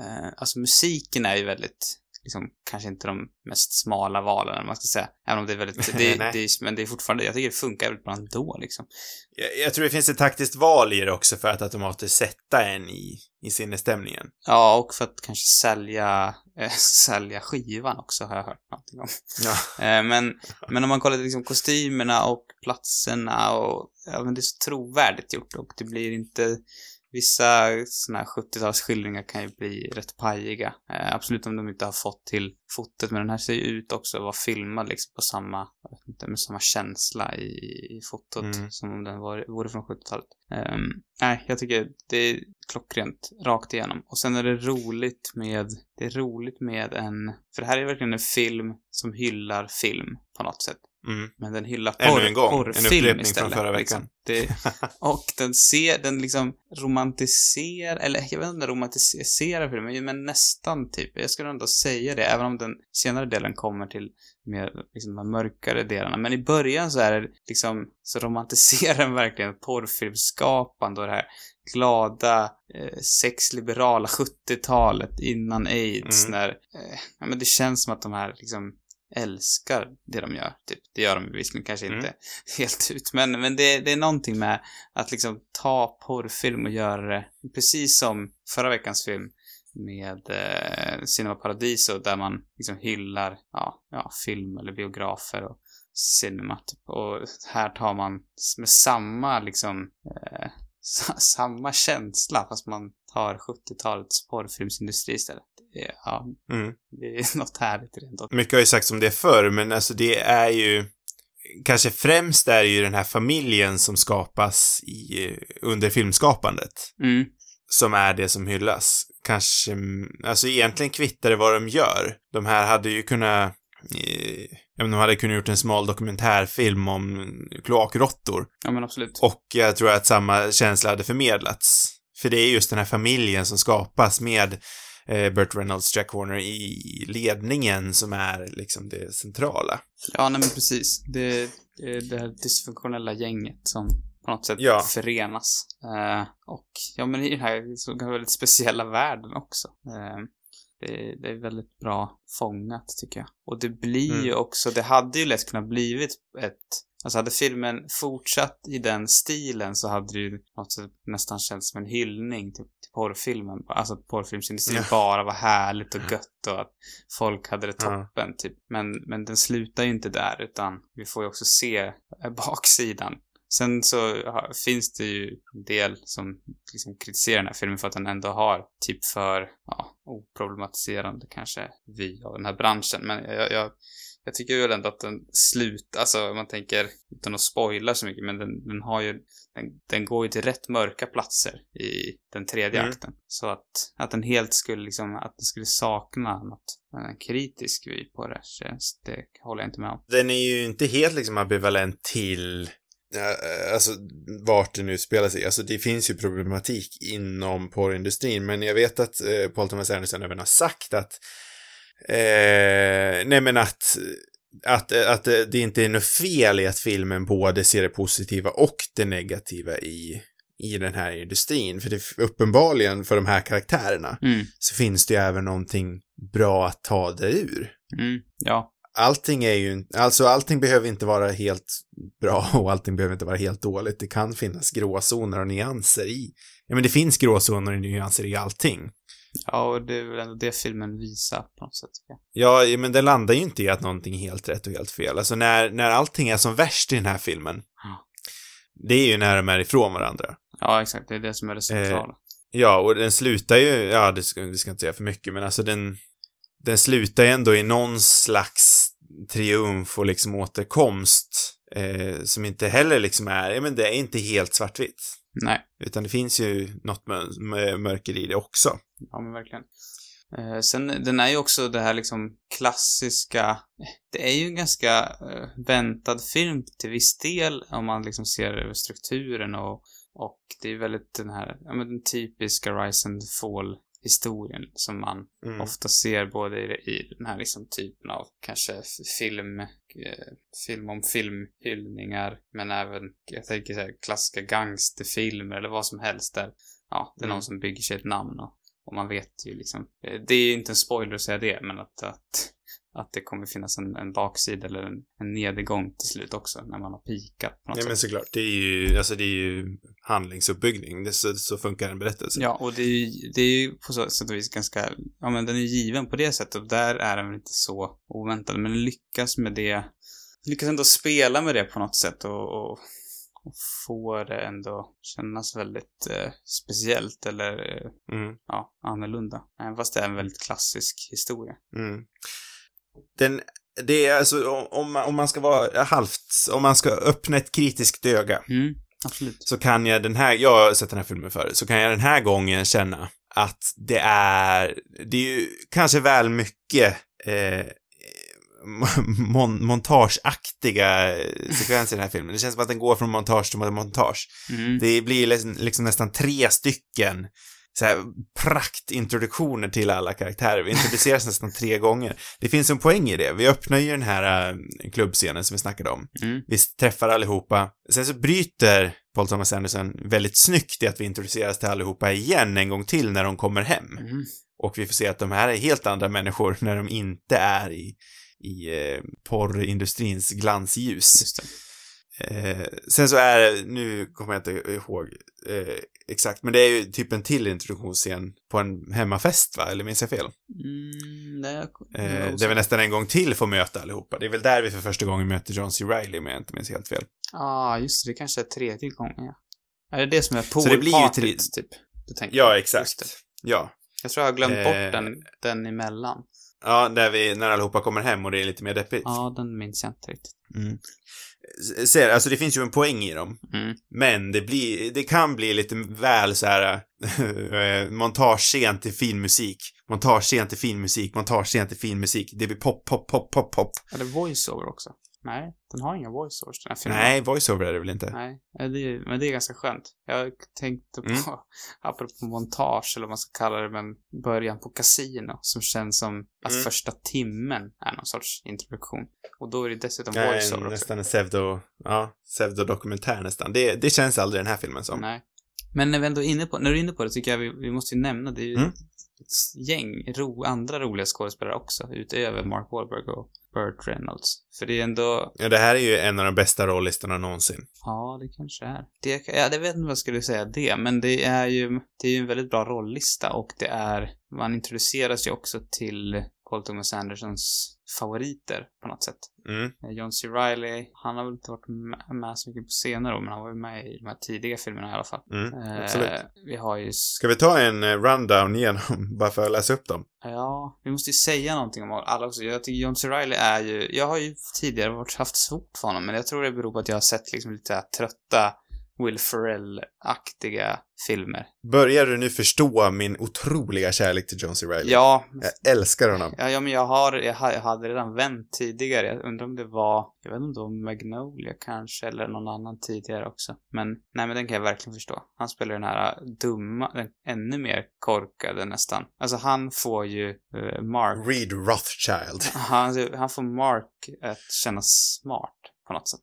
eh, alltså musiken är ju väldigt, liksom kanske inte de mest smala valen man ska säga. Även om det är väldigt, det, det är, men det är fortfarande, jag tycker det funkar väldigt bra ändå liksom. Jag, jag tror det finns ett taktiskt val i det också för att automatiskt sätta en i, i sinnesstämningen. Ja, och för att kanske sälja, eh, sälja skivan också har jag hört någonting om. Ja. Eh, men, men om man kollar liksom kostymerna och platserna och, ja men det är så trovärdigt gjort och det blir inte, vissa sådana här 70-talsskildringar kan ju bli rätt pajiga. Eh, absolut om de inte har fått till fotot, men den här ser ju ut också att vara filmad liksom på samma, inte, med samma känsla i, i fotot Mm. som om den var, vore från 70-talet. Ehm, nej, jag tycker det är klockrent rakt igenom. Och sen är det roligt med, det är roligt med en, för det här är verkligen en film som hyllar film på något sätt. Mm. Men den hyllar Ännu porr, en gång, en porrfilm från istället. förra veckan. Liksom. Det, och den ser, den liksom romantiserar, eller jag vet inte om den romantiserar filmen, men nästan typ. Jag skulle ändå säga det, även om den senare delen kommer till mer, liksom, de mörkare delarna. Men i början så är det liksom, så romantiserar den verkligen porrfilmskapande och det här glada, eh, sexliberala 70-talet innan aids, Mm. när, eh, ja men det känns som att de här liksom älskar det de gör. Typ. Det gör de visserligen kanske Mm. inte helt ut, men, men det, det är någonting med att liksom ta porrfilm och göra det precis som förra veckans film med eh, Cinema Paradiso där man liksom hyllar ja, ja, film eller biografer och cinema. Typ. Och här tar man med samma liksom eh, samma känsla fast man tar 70-talets porrfilmsindustri istället. Det är, ja, Mm. det är något härligt rent Mycket har ju sagts om det förr, men alltså det är ju kanske främst är det ju den här familjen som skapas i, under filmskapandet mm. som är det som hyllas. Kanske, alltså egentligen kvittar det vad de gör. De här hade ju kunnat jag menar, de hade kunnat gjort en smal dokumentärfilm om kloakråttor. Ja, men absolut. Och jag tror att samma känsla hade förmedlats. För det är just den här familjen som skapas med eh, Burt Reynolds, Jack Horner i ledningen som är liksom det centrala. Ja, nej men precis. Det, det är det här dysfunktionella gänget som på något sätt Ja. förenas. Eh, och ja, men i den här så väldigt speciella världen också. Eh, det, det är väldigt bra fångat tycker jag. Och det blir Mm. ju också, det hade ju lätt kunnat blivit ett Alltså hade filmen fortsatt i den stilen så hade det ju något sätt nästan känts som en hyllning till, till porrfilmen. Alltså att porrfilmsindustrin Ja. bara var härligt och gött och att folk hade det toppen, typ. Men, men den slutar ju inte där, utan vi får ju också se eh, baksidan. Sen så ha, finns det ju en del som liksom kritiserar den här filmen för att den ändå har typ för, ja, oproblematiserande kanske vy av den här branschen. Men jag, jag, jag tycker väl ändå att den slutar, alltså man tänker, utan att spoila så mycket, men den, den har ju, den, den går ju till rätt mörka platser i den tredje Mm. akten. Så att, att den helt skulle liksom, att den skulle sakna något, en kritisk vy på det, känns, det håller jag inte med om. Den är ju inte helt liksom ambivalent till eh, Alltså vart den utspelar sig. Alltså det finns ju problematik inom porrindustrin, men jag vet att eh, Paul Thomas Anderson även har sagt att eh, nej men att att, att det inte är något fel i att filmen både ser det positiva och det negativa i, i den här industrin. För det uppenbarligen för de här karaktärerna Mm, så finns det ju även någonting bra att ta det ur mm, ja, allting är ju, alltså allting behöver inte vara helt bra och allting behöver inte vara helt dåligt. Det kan finnas gråzoner och nyanser i, ja men det finns gråzoner och nyanser i allting. ja, och det är väl ändå det filmen visar på något sätt. Ja, ja, men det landar ju inte i att någonting är helt rätt och helt fel. Alltså när, när allting är som värst i den här filmen, Ja. det är ju när de är ifrån varandra. Ja, exakt, det är det som är det centrala. Ja, och den slutar ju, ja, det ska, det ska inte säga för mycket, men alltså den, den slutar ju ändå i någon slags triumf och liksom återkomst, eh, som inte heller liksom är, ja men det är inte helt svartvitt. Nej, Utan det finns ju något mö- mö- mörker i det också. ja men verkligen. Eh, sen, den är ju också det här liksom klassiska, det är ju en ganska eh, väntad film till viss del om man liksom ser över strukturen och, och det är väldigt den här, ja men den typiska Rise and Fall historien som man Mm. ofta ser både i, i den här liksom typen av kanske film, eh, film om filmhyllningar, men även, jag tänker så här, klassiska gangsterfilmer eller vad som helst där, ja, det är Mm. någon som bygger sig ett namn och, och man vet ju liksom, eh, det är ju inte en spoiler att säga det, men att, att, att det kommer finnas en, en baksida eller en, en nedgång till slut också när man har pikat på något Ja, men sätt. såklart. Det är ju, alltså det är ju handlingsuppbyggning. Det, så, så funkar en berättelse. Ja, och det är, ju, det är ju på så sätt och vis ganska, ja men den är given på det sättet och där är den väl inte så oväntad, men den lyckas med det, lyckas ändå spela med det på något sätt och, och, och få det ändå kännas väldigt eh, speciellt eller, eh, Mm, ja, annorlunda. Även fast det är en väldigt klassisk historia. mm. Den, det är alltså, om- om man, ska vara halvt, om man ska öppna ett kritiskt öga, Mm, absolut. så kan jag den här, jag har sett den här filmen förut, så kan jag den här gången känna att det är, det är ju kanske väl mycket eh, mon montageaktiga sekvenser i den här filmen. Det känns som att den går från montage till montage. Mm. Det blir liksom, liksom nästan tre stycken så här praktintroduktioner till alla karaktärer. Vi introduceras nästan tre gånger. Det finns en poäng i det. Vi öppnar ju den här äh, klubbscenen som vi snackade om. Mm. Vi träffar allihopa. Sen så bryter Paul Thomas Anderson väldigt snyggt i att vi introduceras till allihopa igen en gång till när de kommer hem. Mm. Och vi får se att de här är helt andra människor när de inte är i, i eh, porrindustrins glansljus. Eh, sen så är det, nu kommer jag inte ihåg eh, exakt, men det är ju typ en till introduktionsscen på en hemmafest va? Eller minns jag fel? Mm, nej, jag, Eh, där vi nästan en gång till får möta allihopa. Det är väl där vi för första gången möter John C. Reilly om jag inte minns helt fel. Ja, ah, just det. Det kanske är tredje gången, ja. Är det det som är poolpartyt, typ? Du tänker Ja, exakt. Ja. Jag tror jag har glömt Eh. bort den, den emellan. Ja, där vi, när allihopa kommer hem och det är lite mer deppigt. Ja, den minns jag inte riktigt. Mm. Ser, alltså det finns ju en poäng i dem. Mm. Men det blir, det kan bli lite väl så här eh, montagescen till fin musik, montagescen till fin musik, montagescen till fin musik. Det blir pop, pop, pop, pop, pop. Eller voiceover också. Nej, den har inga voiceovers den här filmen. Nej, voiceover är det väl inte? Nej, ja, det men det är ganska skönt. Jag tänkte på, Mm. apropå montage, eller vad man ska kalla det, men början på Casino, som känns som att Mm. första timmen är någon sorts introduktion. Och då är det dessutom Ja, voiceover också. nästan en pseudo, ja, pseudodokumentär nästan. Det, det känns aldrig den här filmen som. Nej. Men när vi ändå är inne på, när du är inne på det tycker jag vi, vi måste ju nämna, det är ju Mm. ett gäng ro, andra roliga skådespelare också, utöver Mark Wahlberg och Burt Reynolds. För det är ändå, Ja, det här är ju en av de bästa rollistorna någonsin. Ja, det kanske är. Det, ja, jag vet inte vad jag skulle säga det, men det är ju, det är ju en väldigt bra rolllista och det är, man introduceras ju också till Paul Thomas Andersons favoriter på något sätt. Mm. Eh, John C. Reilly, han har väl inte varit med, så mycket på senare år, men han var ju med i de här tidiga filmerna i alla fall. Mm, Eh. Vi har ju, Ska vi ta en eh, rundown igenom, bara för att läsa upp dem? ja, vi måste ju säga någonting om alla också. Jag tycker John C. Reilly är ju, jag har ju tidigare varit, haft svårt för honom, men jag tror det beror på att jag har sett liksom lite trötta Will Ferrell-aktiga filmer. Börjar du nu förstå min otroliga kärlek till John C. Reilly? Ja, Jag älskar honom. ja, ja men jag har, jag, ha- jag hade redan vänt tidigare. Jag undrar om det var, jag vet inte om det var Magnolia kanske, eller någon annan tidigare också. Men, nej men den kan jag verkligen förstå. Han spelar den här dumma, den ännu mer korkade nästan. Alltså han får ju eh, Mark, Reed Rothschild. han, han får Mark att kännas smart på något sätt.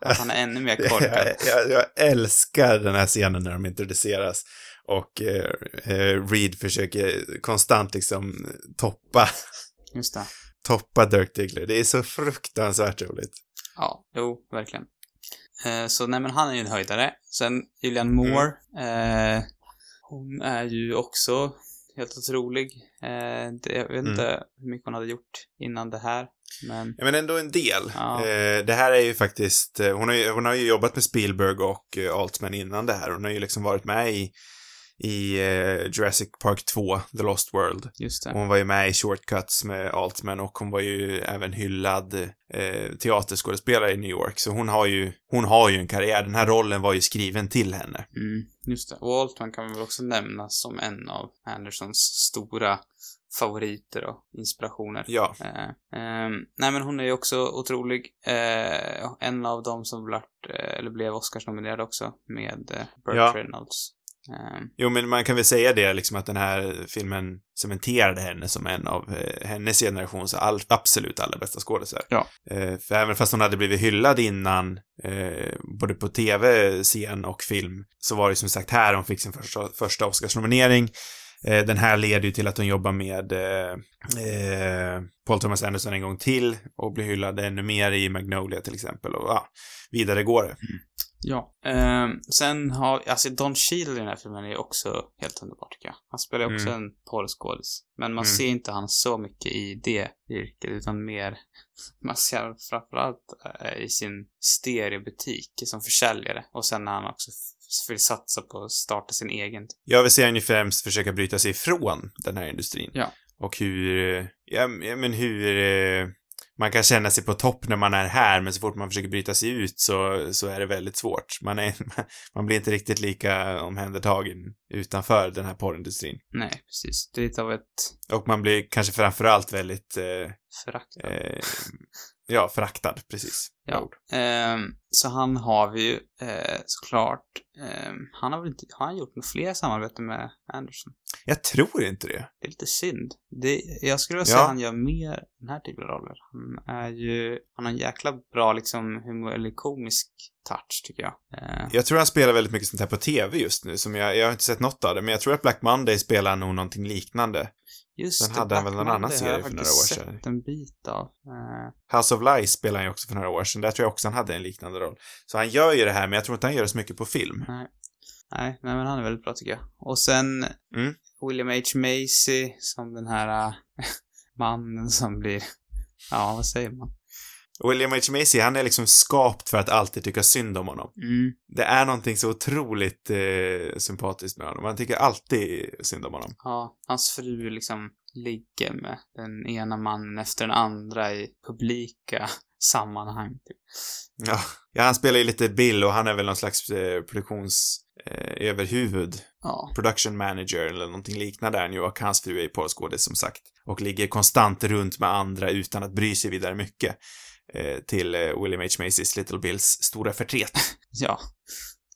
Att han är ännu mer korkad. jag, jag, jag älskar den här scenen när de introduceras och eh, eh, Reed försöker konstant liksom toppa, Just det. toppa Dirk Diggler. Det är så fruktansvärt roligt. Ja, jo, verkligen. Eh, så nej men han är ju en höjdare. Sen Julianne Moore. Eh, hon är ju också helt otrolig. Eh, det, jag vet inte hur mycket hon hade gjort innan det här. Men Ja, men ändå en del. Ja. Eh, det här är ju faktiskt, eh, hon har ju, hon har ju jobbat med Spielberg och eh, Altman innan det här. Hon har ju liksom varit med i, i Jurassic Park 2, The Lost World. just det. Hon var ju med i Shortcuts med Altman och hon var ju även hyllad eh, teaterskådespelare i New York. Så hon har ju, hon har ju en karriär. Den här rollen var ju skriven till henne. Mm, just det. Och Altman kan man väl också nämna som en av Andersons stora favoriter och inspirationer. Ja. Eh, ehm, nej men hon är ju också otrolig. Eh, en av dem som blivit, eh, eller blev Oscarsnominerad också med eh, Burt Ja. Reynolds. Ehm, Jo, men man kan väl säga det liksom att den här filmen cementerade henne som en av eh, hennes generations all, absolut allra bästa skådisar. Ja. Eh, för även fast hon hade blivit hyllad innan, eh, både på tv, scen och film, så var det som sagt här hon fick sin första, första Oscarsnominering. Eh, den här leder ju till att hon jobbar med eh, eh, Paul Thomas Anderson en gång till och blir hyllad ännu mer i Magnolia till exempel. Och ja, vidare går det. Ja. Ehm, sen har, alltså Don Cheadle i den här filmen är också helt underbar tycker jag. Han spelar också Mm. en porrskådis. Men man Mm. ser inte han så mycket i det yrket, utan mer, man ser framförallt eh, i sin stereobutik som försäljare. Och sen när han också vill satsa på att starta sin egen. Jag vill se henne främst försöka bryta sig ifrån den här industrin. Ja. Och hur, ja, men hur eh, man kan känna sig på topp när man är här, men så fort man försöker bryta sig ut så, så är det väldigt svårt. Man, är, man blir inte riktigt lika omhändertagen utanför den här porrindustrin. Nej, precis. Det är lite av ett Och man blir kanske framförallt väldigt, eh, förakt. eh, ja, föraktad, precis. Ja. Ehm, så han har vi ju eh, såklart. ehm, han har väl inte, har han gjort några fler samarbeten med Anderson? Jag tror inte det. Det är lite synd. Det, jag skulle vilja säga Ja. att han gör mer den här typen av roller. Han är ju, han har en jäkla bra liksom humor, eller komisk touch tycker jag. Eh, Jag tror han spelar väldigt mycket sånt här på tv just nu, som jag, jag har inte sett något av det, men jag tror att Black Monday spelar nog någonting liknande. Just Sen det, hade han väl någon annan har serie jag för några år sedan. sett en bit av. Eh, House of Lies spelade han ju också för några år sedan. Där tror jag också han hade en liknande roll. Så han gör ju det här, men jag tror inte han gör det så mycket på film. nej. nej, nej men han är väldigt bra tycker jag. Och sen Mm. William H. Macy som den här eh, mannen som blir, ja vad säger man? William H. Macy, han är liksom skapt för att alltid tycka synd om honom. Mm. Det är någonting så otroligt eh, sympatiskt med honom. Man tycker alltid synd om honom. Ja, hans fru liksom ligger med den ena mannen efter den andra i publika sammanhang. Typ. Ja, ja han spelar ju lite Bill och han är väl någon slags eh, produktions... Eh, överhuvud. Ja. Production manager eller någonting liknande är ju och hans fru är ju porrskådis som sagt. Och ligger konstant runt med andra utan att bry sig vidare mycket. Eh, till eh, William H. Macys Little Bills stora förtret. Ja.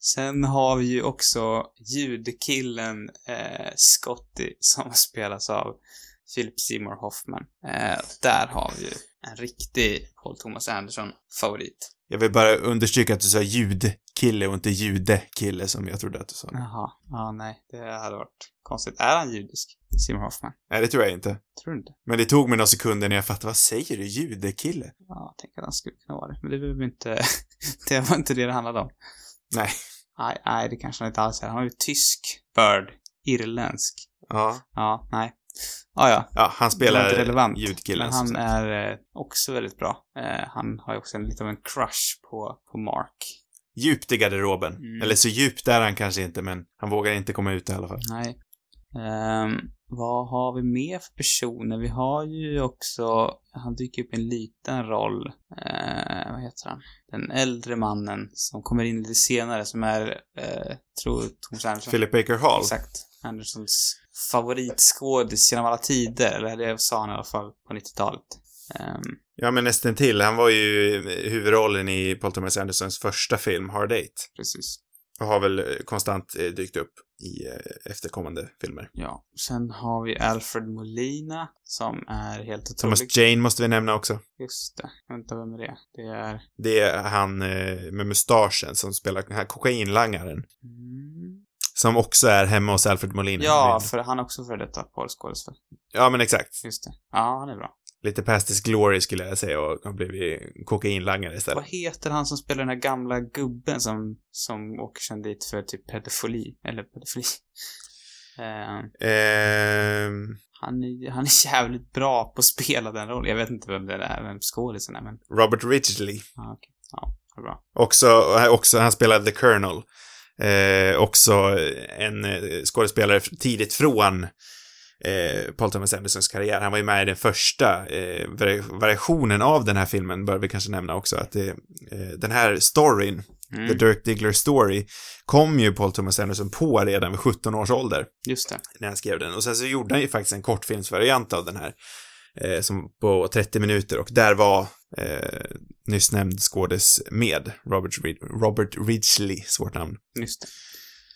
Sen har vi ju också ljudkillen eh, Scotty som spelas av Philip Seymour Hoffman. Eh, där har vi ju en riktig Paul Thomas Anderson-favorit. Jag vill bara understryka att du sa ljudkille och inte judekille som jag trodde att du sa. Jaha. Ja, nej. Det hade varit konstigt. Är han judisk? Seymour Hoffman? Nej, det tror jag inte. Tror du inte? Men det tog mig några sekunder när jag fattade, vad säger du? Judekille? Ja, jag tänker att han skulle kunna vara det. Men det behöver inte... det var inte det det handlade om. Nej. Nej, nej, det kanske han inte alls är. Han har ju tysk bird. Irländsk. Ja. Ja, nej. Ja, ja. Ja, han spelar relevant. ljudkillen. Men han är eh, också väldigt bra. Eh, han har ju också en, lite av en crush på, på Mark. Djupt i garderoben. Mm. Eller så djupt är han kanske inte, men han vågar inte komma ut i alla fall. Nej. Ehm, vad har vi mer för personer? Vi har ju också, han dyker upp i en liten roll. Eh, vad heter han? Den äldre mannen som kommer in lite senare som är, eh, tror Thomas Anderson. Philip Baker Hall. Exakt. Andersons favoritskådis genom alla tider. Eller det sa han i alla fall på 90-talet. Ehm, Ja, men nästan till. Han var ju huvudrollen i Paul Thomas Andersons första film, Hard Eight. precis. Och har väl eh, konstant eh, dykt upp i eh, efterkommande filmer. Ja. Sen har vi Alfred Molina som är helt otrolig. Thomas Jane måste vi nämna också. Just det. Vänta, vem är det? Det är... Det är han eh, med mustaschen som spelar den här kokainlangaren. Mm. Som också är hemma hos Alfred Molina. Ja, för han är också för detta porrskådis väl? Ja, men exakt. Just det. Ja, han är bra. Lite past his glory skulle jag säga och har blivit kokainlangare istället. Vad heter han som spelar den här gamla gubben som, som åker sen dit för typ pedofili? Eller pedofili? Eh, Ehm, han, är, han är jävligt bra på att spela den rollen. Jag vet inte vem det är, vem skådisen är, men... Robert Ridgely. Ja, okej. Ja, det är bra. Också, också, han spelar The Colonel. Eh, också en eh, skådespelare tidigt från eh, Paul Thomas Andersons karriär. Han var ju med i den första eh, vari- variationen av den här filmen, bör vi kanske nämna också, att det, eh, den här storyn, Mm. The Dirk Diggler Story, kom ju Paul Thomas Anderson på redan vid 17 års ålder Just det. när han skrev den. Och sen så gjorde han ju faktiskt en kortfilmsvariant av den här, eh, som på 30 minuter och där var eh, nyss nämnd skådis med, Robert, Rid- Robert Ridgely, svårt namn. Just det.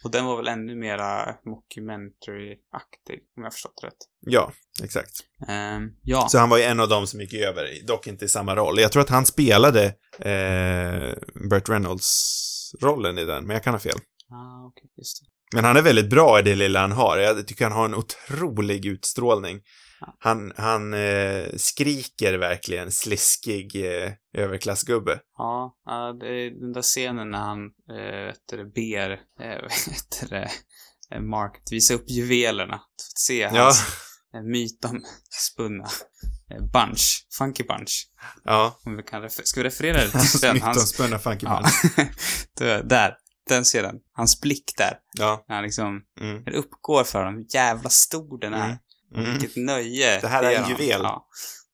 Och den var väl ännu mera mockumentary-aktig, om jag har förstått rätt. Ja, exakt. Ehm, ja. Så han var ju en av dem som gick över, dock inte i samma roll. Jag tror att han spelade eh, Burt Reynolds-rollen i den, men jag kan ha fel. Ah, okej, just det. Men han är väldigt bra i det lilla han har. Jag tycker han har en otrolig utstrålning. Han, han eh, skriker verkligen sliskig eh, överklassgubbe. Ja, ja, det den där scenen när han, äh, vet du, ber, äh, vet du, eh, Mark att visa upp juvelerna. Att se Ja, hans ja. mytomspunna eh, bunch, funky bunch. ja. Om vi kan refer- ska vi referera det till den? Hans, Mytomspunna funky ja, man. Det- där, den scenen. Hans blick där. Ja. När han liksom, Mm. det uppgår för honom hur jävla stor den är. Mm. Mm. Vilket nöje. Det här är en juvel. Ja,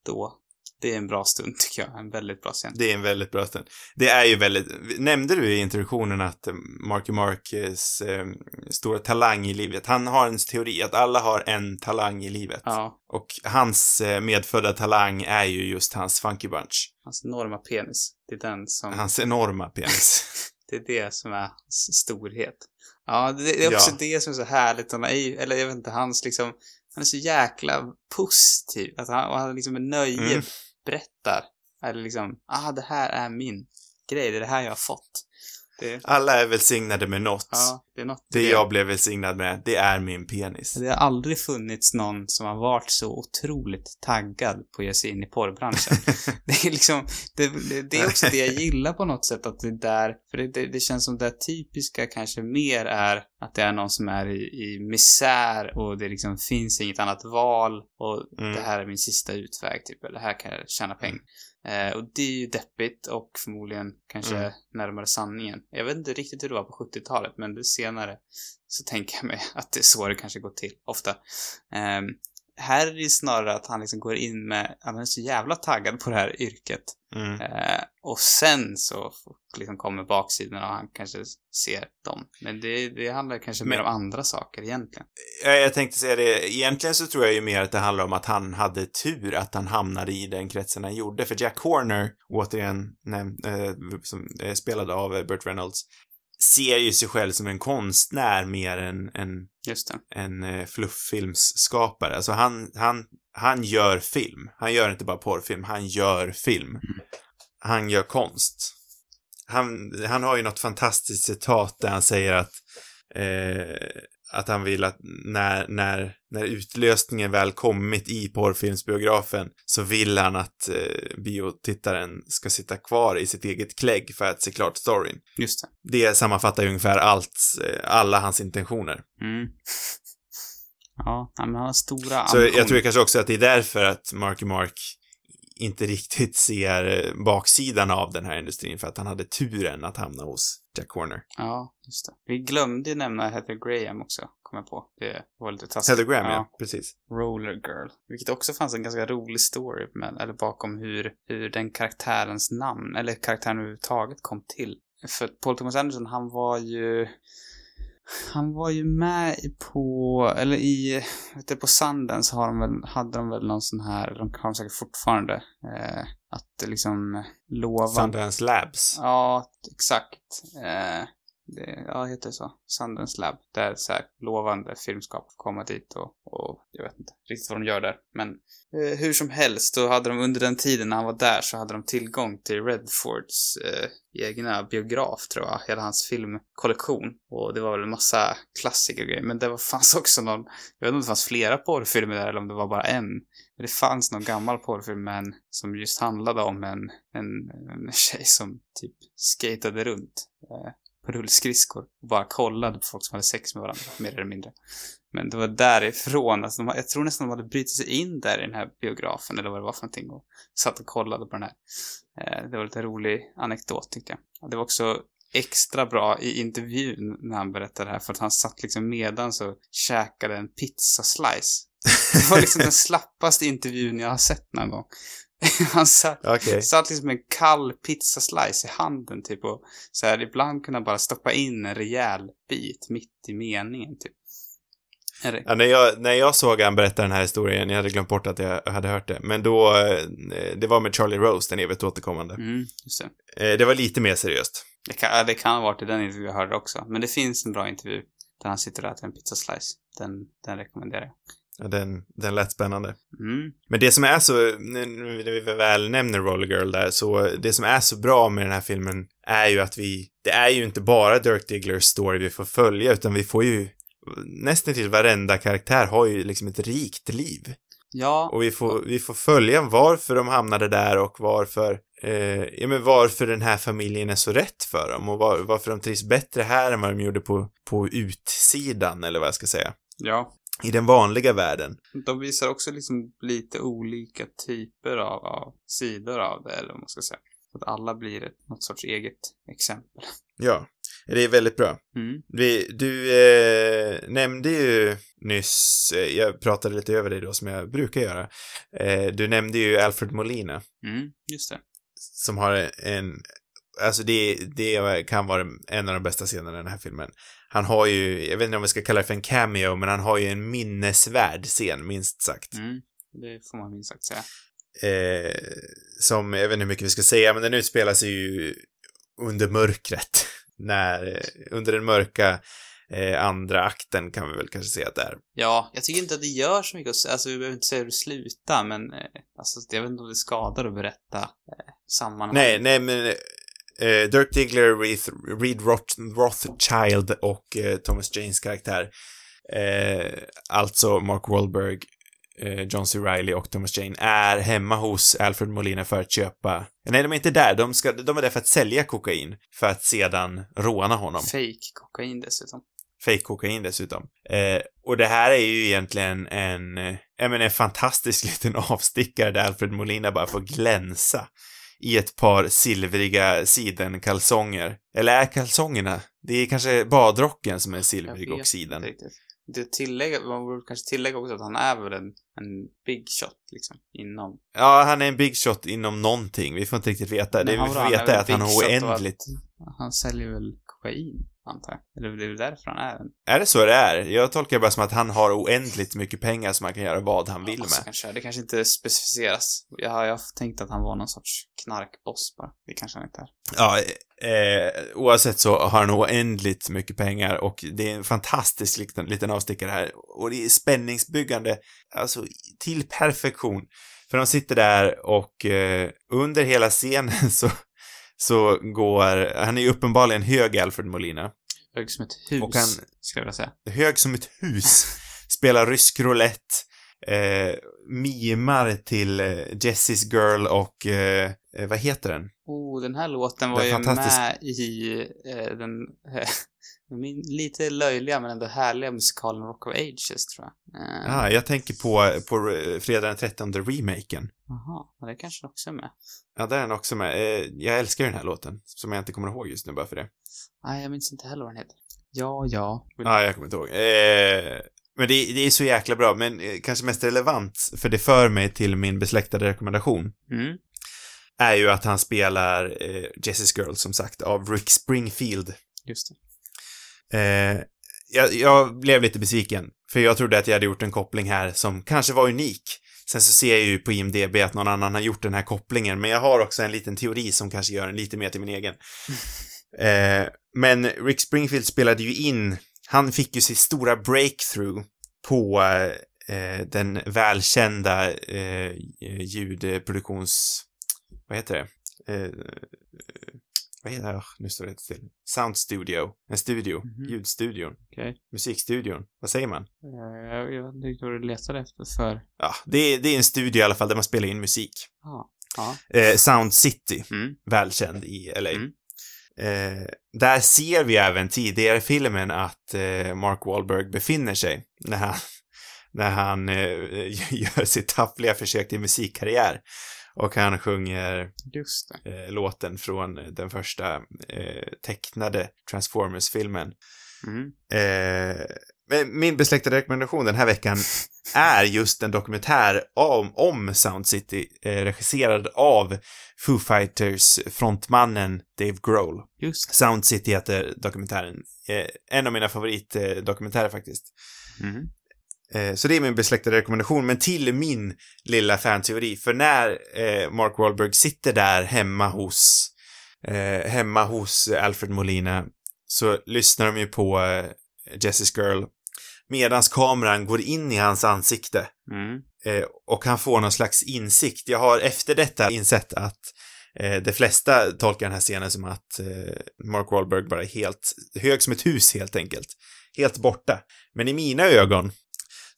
då. Det är en bra stund tycker jag. En väldigt bra scen. Det är en väldigt bra stund. Det är ju väldigt... Nämnde du i introduktionen att eh, Marky Marks eh, stora talang i livet, han har en teori att alla har en talang i livet. Ja, Och hans eh, medfödda talang är ju just hans funky bunch. hans enorma penis. Det är den som... Hans enorma penis. Det är det som är hans storhet. Ja, det det är också Ja. det som är så härligt och naiv. Eller jag vet inte, hans liksom... Han är så jäkla positiv. Att han, och han liksom med nöje Mm. berättar. Eller liksom, ah, det här är min grej. Det är det här jag har fått. Det, Alla är välsignade med något. ja, det är något Det jag blev välsignad med, det är min penis. Det har aldrig funnits någon som har varit så otroligt taggad på att ge sig in i porrbranschen. det är liksom, det, det, är också det jag gillar på något sätt, att det är där, för det, känns som det typiska kanske mer är att det är någon som är i, i misär och det liksom finns inget annat val och Mm. det här är min sista utväg, typ, eller här kan jag tjäna pengar. Eh, och det är ju deppigt och förmodligen kanske Mm. närmare sanningen. Jag vet inte riktigt hur det var på 70-talet, men det senare så tänker jag mig att det är så det kanske går till, ofta. Ehm, här är det snarare att han liksom går in med, han är så jävla taggad på det här yrket. Mm. Eh, och sen så liksom kommer baksidorna och han kanske ser dem. Men det, det handlar kanske mer Men- om andra saker egentligen. Jag, jag tänkte säga det, egentligen så tror jag ju mer att det handlar om att han hade tur att han hamnade i den kretsen han gjorde. För Jack Horner, återigen näm- eh, som är spelad av eh, Burt Reynolds, ser ju sig själv som en konstnär mer än en, en eh, flufffilmsskapare. Alltså han, han, han gör film. Han gör inte bara porrfilm, han gör film. Han gör konst. Han, han har ju något fantastiskt citat där han säger att eh, att han vill att när, när, när utlösningen väl kommit i porrfilmsbiografen så vill han att eh, biotittaren ska sitta kvar i sitt eget klägg för att se klart storyn. Just det. Det sammanfattar ju ungefär allt, eh, alla hans intentioner. Mm. Ja, han har stora Så ambitioner. jag tror kanske också att det är därför att Marky Mark inte riktigt ser eh, baksidan av den här industrin, för att han hade turen att hamna hos Jack Horner. Ja, just det. Vi glömde ju nämna Heather Graham också, kom jag på. Det var lite taskigt. Heather Graham, ja. Precis. Roller Girl. Vilket också fanns en ganska rolig story med, eller bakom hur, hur den karaktärens namn, eller karaktären överhuvudtaget kom till. För Paul Thomas Anderson, han var ju... Han var ju med på, eller i, vet du, på Sundance har de väl, hade de väl någon sån här, de har de säkert fortfarande, eh, att liksom lova... Sundance Labs. Ja, exakt. Eh, det, ja, heter det så? Sundance Lab. Där så här lovande filmskap får komma dit och, och jag vet inte riktigt vad de gör där. Men eh, hur som helst, då hade de under den tiden när han var där så hade de tillgång till Redfords eh, egna biograf tror jag. Hela hans filmkollektion. Och det var väl en massa klassiker och grejer. Men det var, fanns också någon, jag vet inte om det fanns flera porrfilmer där eller om det var bara en. Det fanns någon gammal porrfilm med en, som just handlade om en, en, en tjej som typ skatade runt eh, på rullskridskor och bara kollade på folk som hade sex med varandra, mer eller mindre. Men det var därifrån, alltså de, jag tror nästan de hade brutit sig in där i den här biografen eller vad det var för någonting och satt och kollade på den här. Eh, det var lite rolig anekdot tyckte jag. Det var också extra bra i intervjun när han berättade det här för att han satt liksom medan så käkade en pizzaslice. Det var liksom den slappaste intervjun jag har sett någon gång. Han satt, Okej. satt liksom en kall pizzaslice i handen typ och så här ibland kunde han bara stoppa in en rejäl bit mitt i meningen typ. Ja, när, jag, när jag såg han berätta den här historien, jag hade glömt bort att jag hade hört det, men då, eh, det var med Charlie Rose, den evigt återkommande. Mm, just det. Eh, Det var lite mer seriöst. Det kan, det kan ha varit i den intervjun jag hörde också. Men det finns en bra intervju där han sitter och äter en pizzaslice. Den, den rekommenderar jag. Ja, Den, den lät spännande. Mm. Men det som är så, när vi väl nämner Roller Girl där, så det som är så bra med den här filmen är ju att vi, det är ju inte bara Dirk Digglers story vi får följa, utan vi får ju nästan till varenda karaktär har ju liksom ett rikt liv. Ja, Och vi får, vi får följa varför de hamnade där och varför, eh, ja men varför den här familjen är så rätt för dem och var, varför de trivs bättre här än vad de gjorde på, på utsidan, eller vad jag ska säga. ja. I den vanliga världen. De visar också liksom lite olika typer av, av sidor av det, eller vad man ska säga. Så att alla blir ett, något sorts eget exempel. Ja, det är väldigt bra. Mm. Vi, du eh, nämnde ju nyss, eh, jag pratade lite över dig då som jag brukar göra. Eh, du nämnde ju Alfred Molina Mm, just det. som har en, alltså det, det kan vara en av de bästa scenerna i den här filmen. Han har ju, jag vet inte om vi ska kalla det för en cameo, men han har ju en minnesvärd scen, minst sagt. Mm. Det får man minst sagt säga. Eh, som, jag vet inte hur mycket vi ska säga, men den utspelar sig ju under mörkret. När, eh, under den mörka eh, andra akten kan vi väl kanske säga att det är. Ja, jag tycker inte att det gör så mycket. Alltså, vi behöver inte säga hur det slutar, men eh, alltså, jag vet inte om det skadar att berätta eh, sammanhang. Nej, nej men eh, Dirk Diggler, Reed, Reed Roth, Rothschild och eh, Thomas Janes karaktär, eh, alltså Mark Wahlberg, eh, John C. Reilly och Thomas Jane, är hemma hos Alfred Molina för att köpa, nej de är inte där, de, ska, de är där för att sälja kokain, för att sedan råna honom. Fake kokain dessutom. Fake kokain dessutom. Eh, och det här är ju egentligen en, eh, jag menar, en fantastisk liten avstickare där Alfred Molina bara får glänsa. I ett par silvriga sidenkalsonger. Eller är kalsongerna? Det är kanske badrocken som är silvrig och siden. Det tillägg, man borde kanske tillägga också att han är väl en, en big shot liksom, inom... Ja, han är en big shot inom någonting. Vi får inte riktigt veta. Det Men vi får veta är att han har oändligt. Han säljer väl kokain, antar jag. Eller det är väl därför han är. Är det så det är? Jag tolkar det bara som att han har oändligt mycket pengar som han kan göra vad han vill Alltså, med. kanske, det kanske inte specificeras. Jag har, jag har tänkt att han var någon sorts knarkboss bara. Det kanske han inte är. Ja, eh, oavsett så har han oändligt mycket pengar och det är en fantastisk liten, liten avstickare här. Och det är spänningsbyggande, alltså till perfektion. För de sitter där och eh, under hela scenen så, så går, han är ju uppenbarligen hög Alfred Molina. Hög som ett hus, Och han- skulle jag vilja säga. hög som ett hus, spelar rysk roulette, eh, mimar till eh, Jessie's Girl och, eh, eh, vad heter den? Oh, den här låten var är ju fantastiskt. med i eh, den lite löjliga men ändå härliga musikalen Rock of Ages, tror jag. Eh, Ja, ah, jag tänker på, på eh, fredag den 13 remaken. Jaha, ja, det kanske också är med. Ja, där är den också med. Eh, jag älskar ju den här låten, som jag inte kommer ihåg just nu bara för det. Nej, jag minns inte heller vad den heter. Ja, ja. Ja, jag kommer inte ihåg. Eh, men det, det är så jäkla bra, men eh, kanske mest relevant, för det för mig till min besläktade rekommendation, Mm. är ju att han spelar eh, Jessie's Girl, som sagt, av Rick Springfield. Just det. Eh, jag, jag blev lite besviken, för jag trodde att jag hade gjort en koppling här som kanske var unik. Sen så ser jag ju på IMDB att någon annan har gjort den här kopplingen, men jag har också en liten teori som kanske gör den lite mer till min egen. Eh, men Rick Springfield spelade ju in, han fick ju sitt stora breakthrough på eh, den välkända eh, ljudproduktions... Vad heter det? Eh, vad heter det? Nu står det still. Sound Studio. En studio. Mhm. Ljudstudion. Okej. Musikstudion. Vad säger man? Eh, Jag, jag vet inte vad du letade efter för... Ja, det är, det är en studio i alla fall där man spelar in musik. Ja. Ja. Eh, Sound City. Mm. Välkänd i LA. Mm. Eh, där ser vi även tidigare i filmen att eh, Mark Wahlberg befinner sig när han, när han eh, gör sitt tappliga försök till musikkarriär. Och han sjunger eh, låten från den första eh, tecknade Transformers-filmen. Mm. Eh, min besläktade rekommendation den här veckan är just en dokumentär om, om Sound City, eh, regisserad av Foo Fighters frontmannen Dave Grohl. Just Sound City heter dokumentären. Eh, en av mina favoritdokumentärer faktiskt. Mm. Eh, så det är min besläktade rekommendation, men till min lilla fanteori. För när eh, Mark Wahlberg sitter där hemma hos, eh, hemma hos Alfred Molina så lyssnar de ju på Jessie's Girl medans kameran går in i hans ansikte. Mm. Och han får någon slags insikt. Jag har efter detta insett att de flesta tolkar den här scenen som att Mark Wahlberg bara är helt hög som ett hus helt enkelt. Helt borta. Men i mina ögon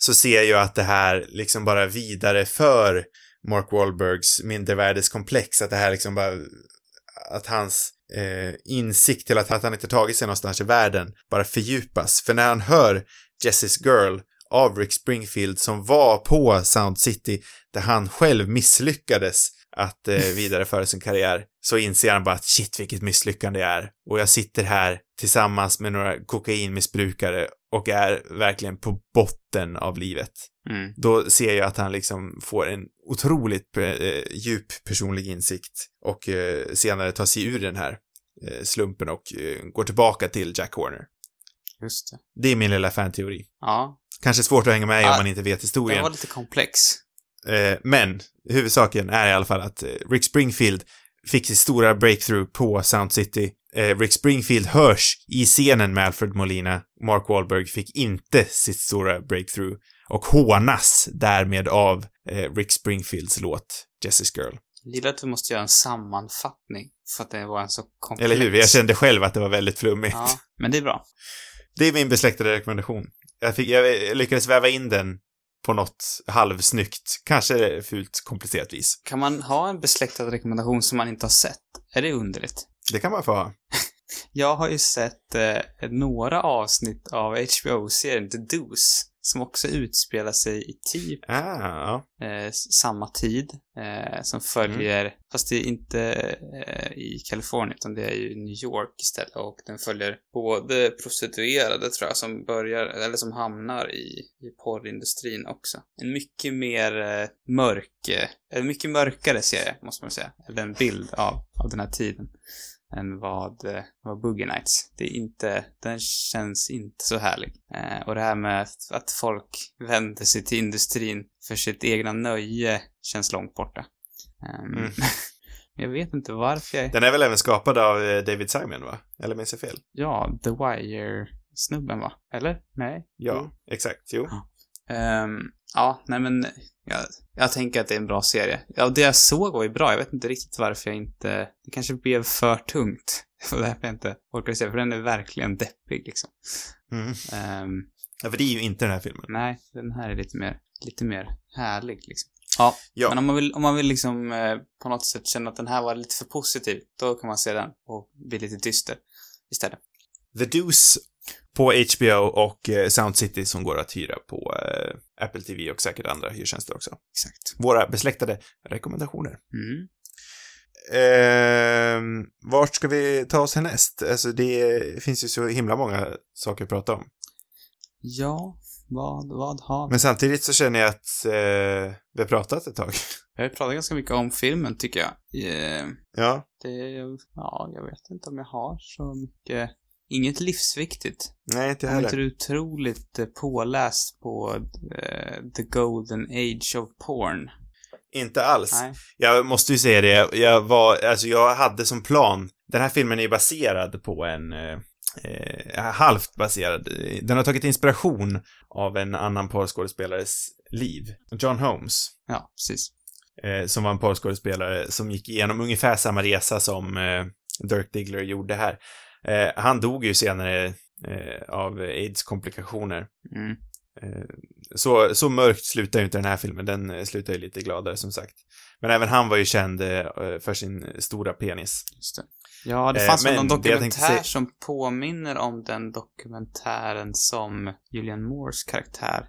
så ser jag att det här liksom bara vidare för Mark Wahlbergs mindervärdeskomplex, att det här liksom bara, att hans eh, insikt till att, att han inte tagit sig någonstans i världen bara fördjupas. För när han hör Jessie's Girl av Rick Springfield som var på Sound City där han själv misslyckades att eh, vidareföra sin karriär så inser han bara att shit vilket misslyckande jag är och jag sitter här tillsammans med några kokainmissbrukare och är verkligen på botten av livet. Mm. Då ser jag att han liksom får en otroligt eh, djup personlig insikt och eh, senare tar sig ur den här eh, slumpen och eh, går tillbaka till Jack Horner. Just det. Det är min lilla fanteori. Ja. Kanske svårt att hänga med i om Ja, man inte vet Den historien. var lite komplex. Eh, men huvudsaken är i alla fall att eh, Rick Springfield fick sitt stora breakthrough på Sound City. Eh, Rick Springfield hörs i scenen med Alfred Molina. Mark Wahlberg fick inte sitt stora breakthrough och hånas därmed av eh, Rick Springfields låt Jessie's Girl. Jag gillar att vi måste göra en sammanfattning för att det var en så komplex. Eller hur? Jag kände själv att det var väldigt flummigt. Ja, men det är bra. Det är min besläktade rekommendation. Jag, fick, jag lyckades väva in den på något halvsnyggt, kanske fult komplicerat vis. Kan man ha en besläktad rekommendation som man inte har sett? Är det underligt? Det kan man få ha. Jag har ju sett eh, några avsnitt av HBO-serien The Deuce, som också utspelar sig i typ Ah, ja. eh, samma tid. Eh, som följer, fast det är inte eh, i Kalifornien utan det är ju New York istället och den följer både prostituerade tror jag som börjar, eller som hamnar i, i porrindustrin också. En mycket mer eh, mörk, en mycket mörkare serie måste man säga, eller en bild av, av den här tiden än vad, eh, vad Boogie Nights. Det är inte, den känns inte så härlig. Eh, och det här med att, folk vänder sig till industrin för sitt egna nöje känns långt borta. Ehm, Mm. jag vet inte varför jag... Den är väl även skapad av eh, David Simon, va? Eller minns jag fel? Ja, The Wire-snubben va? Eller? Nej? Ja, exakt. Jo. Ehm, ja, nej men jag, jag tänker att det är en bra serie. Ja, det jag såg var ju bra. Jag vet inte riktigt varför jag inte... Det kanske blev för tungt. Och därför jag inte orkade se, för den är verkligen deppig liksom. Mm. Ehm, Ja, för det är ju inte den här filmen. nej, den här är lite mer, lite mer härlig liksom. Ja, Ja. men om man vill, om man vill liksom eh, på något sätt känna att den här var lite för positiv, då kan man se den och bli lite dyster istället. The Deuce på HBO och eh, Sound City som går att hyra på eh, Apple TV och säkert andra hyrtjänster också. Exakt. Våra besläktade rekommendationer. Mm. Ehm, vart ska vi ta oss härnäst? Alltså det finns ju så himla många saker att prata om. Ja, vad, vad har vi? Men samtidigt så känner jag att eh, vi har pratat ett tag. Jag har pratat ganska mycket om filmen, tycker jag. Eh, Ja, det, ja, jag vet inte om jag har så mycket. Inget livsviktigt. nej inte Jag är inte heller. du otroligt eh, påläst på eh, the golden age of porn? Inte alls. Nej. Jag måste ju säga det, jag var, alltså jag hade som plan, den här filmen är ju baserad på en, eh, eh, halvt baserad, den har tagit inspiration av en annan porrskådespelares liv, John Holmes. Ja, precis. eh, som var en porrskådespelare som gick igenom ungefär samma resa som eh, Dirk Diggler gjorde här. Eh, han dog ju senare eh, av aids-komplikationer. Mm. Eh, så, så mörkt slutar ju inte den här filmen, den eh, slutar ju lite gladare som sagt. Men även han var ju känd eh, för sin stora penis. Just det. Ja, det fanns väl någon dokumentär som påminner om den dokumentären som Julian Moores karaktär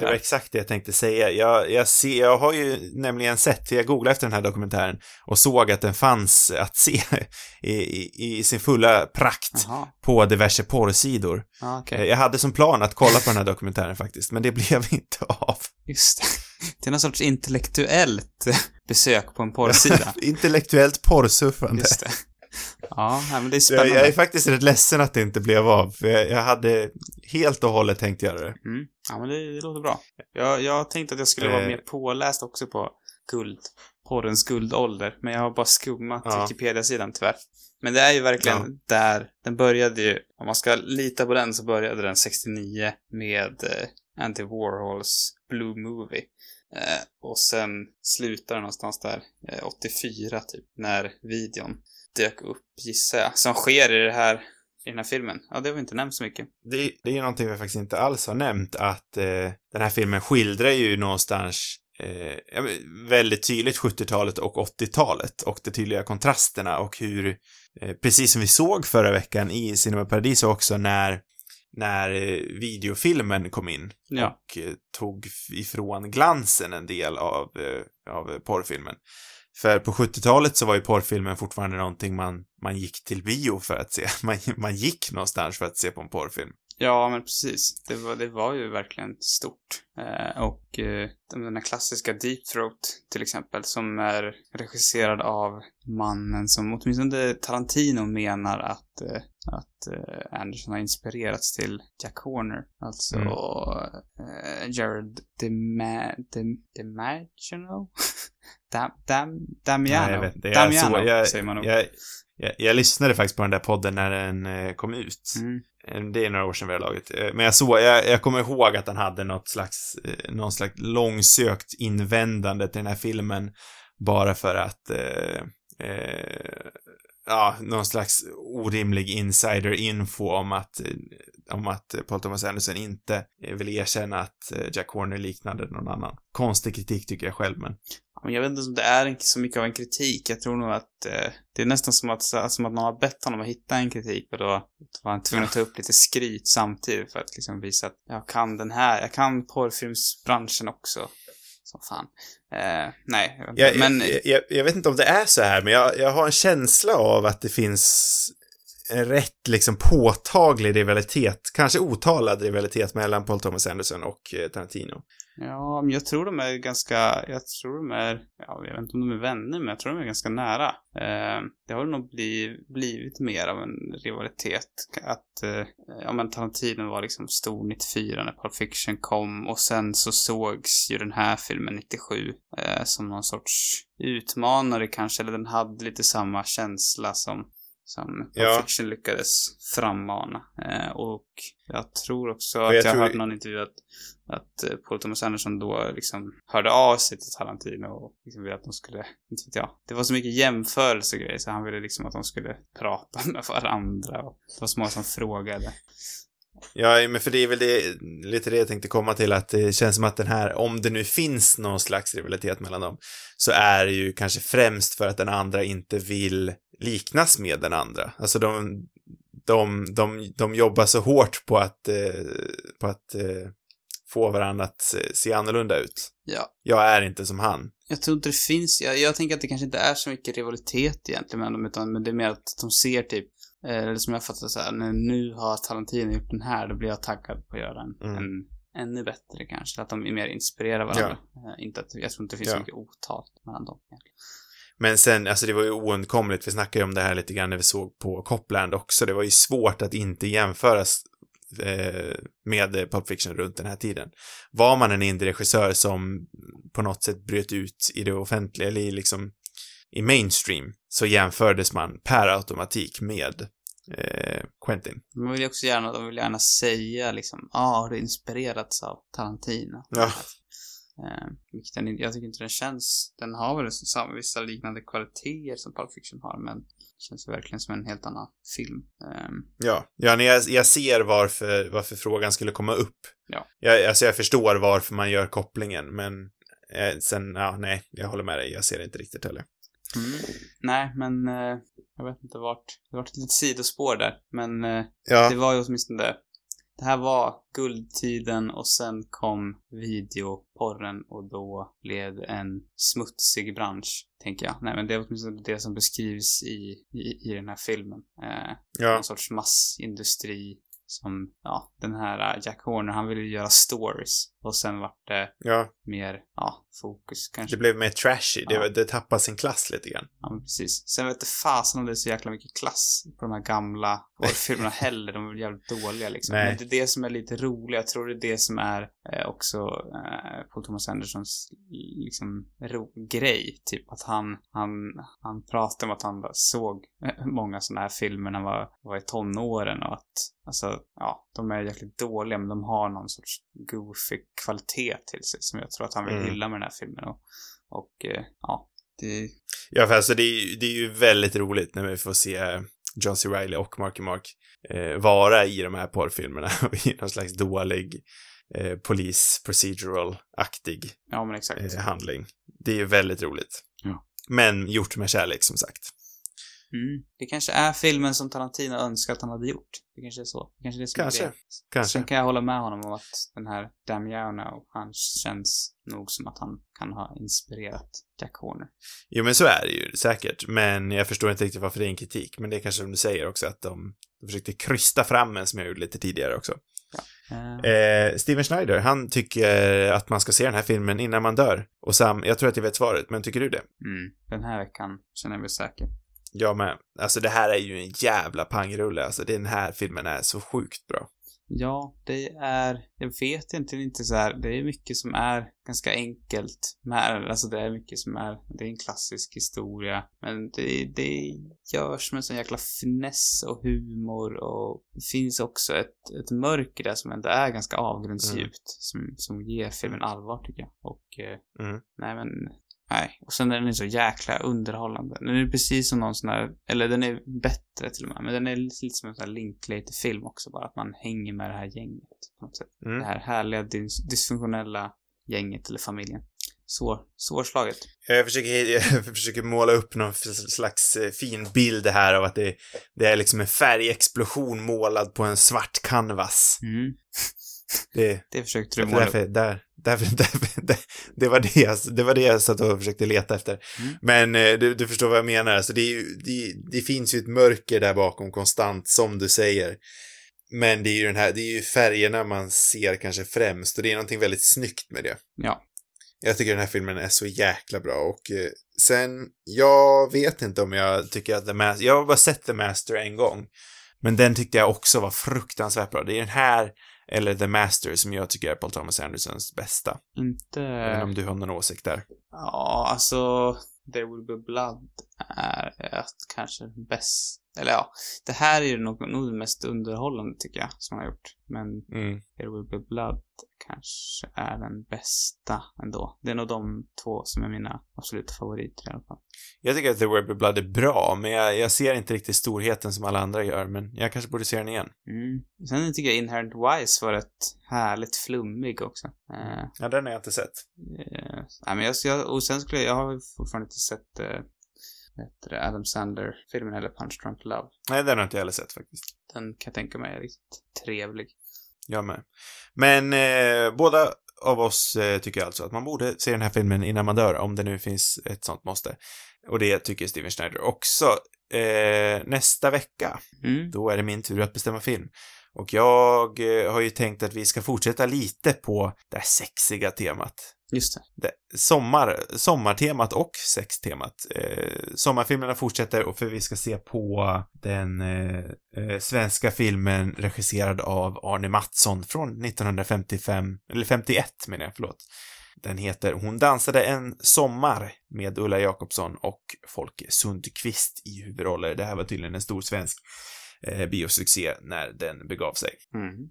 Det var exakt det jag tänkte säga. Jag, jag, ser, jag har ju nämligen sett, jag googlade efter den här dokumentären och såg att den fanns att se i, i, i sin fulla prakt Jaha, på diverse porrsidor. ja, okej. Eh, Jag hade som plan att kolla på den här dokumentären faktiskt, men det blev inte av. Just det. Det är någon sorts intellektuellt besök på en porrsida. Intellektuellt porrsurfande. Just det. Ja, men det är Jag, spännande. jag är faktiskt rätt ledsen att det inte blev av, för jag, jag hade helt och hållet tänkt göra det. Mm. Ja, men det, det låter bra. Jag, jag tänkte att jag skulle vara Eh. mer påläst också på guld, porrens guldålder, men jag har bara skummat Ja. Wikipedia-sidan tyvärr. Men det är ju verkligen Ja. där, den började ju, om man ska lita på den så började den 69 med eh, Andy Warhols Blue Movie. Eh, och sen slutade den någonstans där, eh, 84 typ, när videon dök upp, gissar jag. Som sker i det här, i den här filmen. Ja, det har vi inte nämnt så mycket. Det, det är ju någonting vi faktiskt inte alls har nämnt, att eh, den här filmen skildrar ju någonstans eh, väldigt tydligt 70-talet och 80-talet och de tydliga kontrasterna och hur, eh, precis som vi såg förra veckan i Cinema Paradiso också när när eh, videofilmen kom in Ja. och eh, tog ifrån glansen en del av, eh, av porrfilmen. För på 70-talet så var ju porrfilmen fortfarande någonting man, man gick till bio för att se. Man, man gick någonstans för att se på en porrfilm. Ja, men precis. Det var, det var ju verkligen stort. Eh, och eh, den här klassiska Deep Throat till exempel, som är regisserad av mannen som åtminstone Tarantino menar att, eh, att eh, Anderson har inspirerats till Jack Horner. Alltså Mm. eh, Jared Dema, Dem, DiMaggio? Dam, Dam, Damiano. Nej, jag vet inte. Jag, Damiano, så, jag, säger man nog. jag, jag, jag lyssnade faktiskt på den där podden när den eh, kom ut. Mm. Eh, Det är några år sedan vi har laget. Eh, Men jag såg, jag, jag kommer ihåg att han hade något slags, någon slags långsökt invändande till den här filmen bara för att eh, eh, ja, någon slags orimlig insider-info om att, eh, om att Paul Thomas Anderson inte eh, vill erkänna att eh, Jack Horner liknade någon annan. Konstig kritik tycker jag själv, men Men jag vet inte om det är så mycket av en kritik. Jag tror nog att eh, det är nästan som att, som att någon har bett honom att hitta en kritik och då var han tvungen att ta upp lite skryt samtidigt för att liksom visa att jag kan den här, jag kan porrfilmsbranschen också som fan. Eh, nej, jag men jag, jag, jag vet inte om det är så här, men jag, jag har en känsla av att det finns en rätt liksom påtaglig rivalitet, kanske otalad rivalitet mellan Paul Thomas Anderson och eh, Tarantino. Ja, men jag tror de är ganska, jag tror de är, ja, jag vet inte om de är vänner, men jag tror de är ganska nära. Eh, det har nog bli, blivit mer av en rivalitet. Att, eh, ja men Tarantino var liksom stor 94 när Pulp Fiction kom och sen så sågs ju den här filmen 97 eh, som någon sorts utmanare kanske, eller den hade lite samma känsla som som Ja. Fiction lyckades frammana. Eh, och jag tror också Och att jag jag, tror- hörde någon intervju att, att eh, Paul Thomas Anderson då liksom hörde av sig till Tarantino och liksom ville att de skulle, inte vet jag, det var så mycket jämförelse och grejer så han ville liksom att de skulle prata med varandra och det var så många som frågade. Ja, men för det är väl det, lite det jag tänkte komma till, att det känns som att den här, om det nu finns någon slags rivalitet mellan dem, så är det ju kanske främst för att den andra inte vill liknas med den andra. Alltså de, de, de, de jobbar så hårt på att, eh, på att eh, få varandra att se annorlunda ut. Ja. Jag är inte som han. Jag tror inte det finns, jag, jag tänker att det kanske inte är så mycket rivalitet egentligen mellan dem, utan men det är mer att de ser typ, eller som jag fattar så här, när nu har Tarantino gjort den här, då blir jag taggad på att göra en, Mm. en ännu bättre kanske. Att de är mer inspirerar varandra. Eh, inte att, jag tror inte det finns Ja. så mycket otal mellan dem. egentligen. Men sen, alltså det var ju oundkomligt, vi snackade ju om det här lite grann när vi såg på Copland också, det var ju svårt att inte jämföras eh, med eh, Pulp Fiction runt den här tiden. Var man en indie-regissör som på något sätt bröt ut i det offentliga, eller i liksom i mainstream, så jämfördes man per automatik med eh, Quentin. Man vill ju också gärna, de vill gärna säga liksom, ja, ah, har du inspirerats av Tarantino? Ja. Eh, vilket den, jag tycker inte den känns, den har väl samma, vissa liknande kvaliteter som Pulp Fiction har, men det känns verkligen som en helt annan film. Ehm, Ja, ja när jag, jag ser varför, varför frågan skulle komma upp. Ja. Jag, alltså jag förstår varför man gör kopplingen, men eh, sen, ja, nej, jag håller med dig, jag ser det inte riktigt heller. Nej, men eh, jag vet inte vart, det var ett litet sidospår där, men eh, Ja, det var ju åtminstone det. Det här var guldtiden och sen kom videoporren och då blev det en smutsig bransch, tänker jag. Nej, men det är åtminstone det som beskrivs i, i, i den här filmen. Eh, ja, Någon sorts massindustri som, ja, den här eh, Jack Horner, han ville ju göra stories. Och sen vart det ja, mer, ja, fokus kanske. det blev mer trashy, det, Ja. det tappade sin klass lite grann. Ja, men precis. Sen vet inte fasen om det är så jäkla mycket klass på de här gamla porrfilmerna heller. De är jävligt dåliga liksom. Nej. Men det är det som är lite roligt. Jag tror det är det som är eh, också eh, Paul Thomas Andersons liksom ro- grej. Typ att han, han, han pratar om att han såg eh, många sådana här filmer när han var, var i tonåren och att Alltså, ja, de är jäkligt dåliga men de har någon sorts goofy kvalitet till sig som jag tror att han vill Mm. hylla med den här filmen och, och eh, ja, det, Ja, för alltså det är, ju- det är ju väldigt roligt när vi får se John C. Reilly och Marky Mark eh, vara i de här porrfilmerna i någon slags dålig eh, polis procedural-aktig ja eh, handling. Det är ju väldigt roligt. Ja. Men gjort med kärlek, som sagt. Mm. Det kanske är filmen som Tarantino önskar att han hade gjort. Det kanske är så. Det kanske är det som är Kanske. grejen. Kanske. Sen kan jag hålla med honom om att den här Damiano, han känns nog som att han kan ha inspirerat Jack Horner. Jo, men så är det ju säkert. Men jag förstår inte riktigt varför det är en kritik. Men det är kanske som du säger också, att de, de försökte krysta fram en som jag gjorde lite tidigare också. Eh, Eh, Steven Schneider, han tycker att man ska se den här filmen innan man dör. Och Sam, jag tror att jag vet svaret, men tycker du det? mm. Den här veckan känner jag mig säker. Jag med. Alltså det här är ju en jävla pangrulle. Alltså den här filmen är så sjukt bra. Ja, det är, jag vet egentligen inte så här, det är mycket som är ganska enkelt med, alltså det är mycket som är, det är en klassisk historia, men det, det görs med sån jäkla finess och humor och det finns också ett, ett mörker där som ändå är ganska avgrundsdjupt, som, som ger filmen allvar tycker jag. Och, eh, Mm. nej men, nej. Och sen är den så jäkla underhållande. Den är precis som någon sån här, eller den är bättre till och med, men den är lite som en sån här Linklater-film också, bara att man hänger med det här gänget på något sätt. Mm. Det här härliga dys- dysfunktionella gänget eller familjen. Svår, svårslaget. Jag försöker, jag försöker måla upp någon slags eh, fin bild här av att det, det är liksom en färgexplosion målad på en svart canvas. Mm. Det, Det försökte du måla därför, där, därför, därför, det, det, var det, jag, det var det jag satt och försökte leta efter. Mm. Men eh, du, du förstår vad jag menar. Alltså, det, det, det finns ju ett mörker där bakom konstant, som du säger. Men det är ju den här, det är ju färgerna man ser kanske främst och det är någonting väldigt snyggt med det. Ja. Jag tycker den här filmen är så jäkla bra och eh, sen, jag vet inte om jag tycker att The Master, jag har bara sett The Master en gång. Men den tyckte jag också var fruktansvärt bra. Det är den här, eller The Master, som jag tycker är Paul Thomas Andersons bästa. Inte... Även om du har någon åsikt där. Ja, alltså... There will be blood är kanske bäst... Eller ja, det här är ju nog, nog det mest underhållande tycker jag som han har gjort. Men Mm. There will be blood kanske är den bästa ändå. Det är nog de två som är mina absoluta favoriter i alla fall. Jag tycker att The Web of Blood är bra, men jag, jag ser inte riktigt storheten som alla andra gör, men jag kanske borde se den igen. Mm. Sen tycker jag Inherent Wise var rätt härligt flummig också. Eh, Ja, den har jag inte sett. eh, nej, men jag, jag, och sen skulle jag, jag har fortfarande inte sett vad heter det, Adam Sandler-filmen eller Punch Drunk Love. Nej, den har inte jag heller sett faktiskt. Den kan jag tänka mig är riktigt trevlig. Jag med. Men eh, båda av oss eh, tycker alltså att man borde se den här filmen innan man dör, om det nu finns ett sånt måste. Och det tycker Steven Schneider också. Eh, nästa vecka, Mm. då är det min tur att bestämma film. Och jag eh, har ju tänkt att vi ska fortsätta lite på det här sexiga temat. Just det. det, sommar, sommartemat och sextemat. Eh, sommarfilmerna fortsätter och för vi ska se på den eh, eh, svenska filmen regisserad av Arne Mattsson från 1955, eller 51 menar jag, förlåt. Den heter Hon dansade en sommar med Ulla Jakobsson och Folke Sundqvist i huvudroller. Det här var tydligen en stor svensk eh, biosuccé när den begav sig. Mm.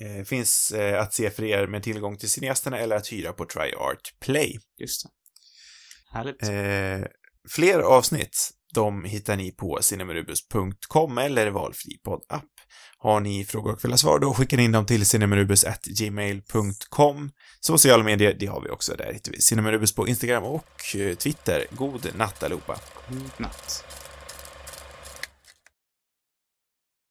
Eh, finns eh, att se för er med tillgång till cineasterna eller att hyra på TryArt Play. Just det. Härligt. Eh, fler avsnitt, de hittar ni på cinemarubus.com eller valfri poddapp. Har ni frågor och vill ha svar, då skickar ni in dem till cinemarubus.gmail.com. Sociala medier, det har vi också. Där hittar vi Cinemarubus på Instagram och eh, Twitter. God natt allihopa. God natt.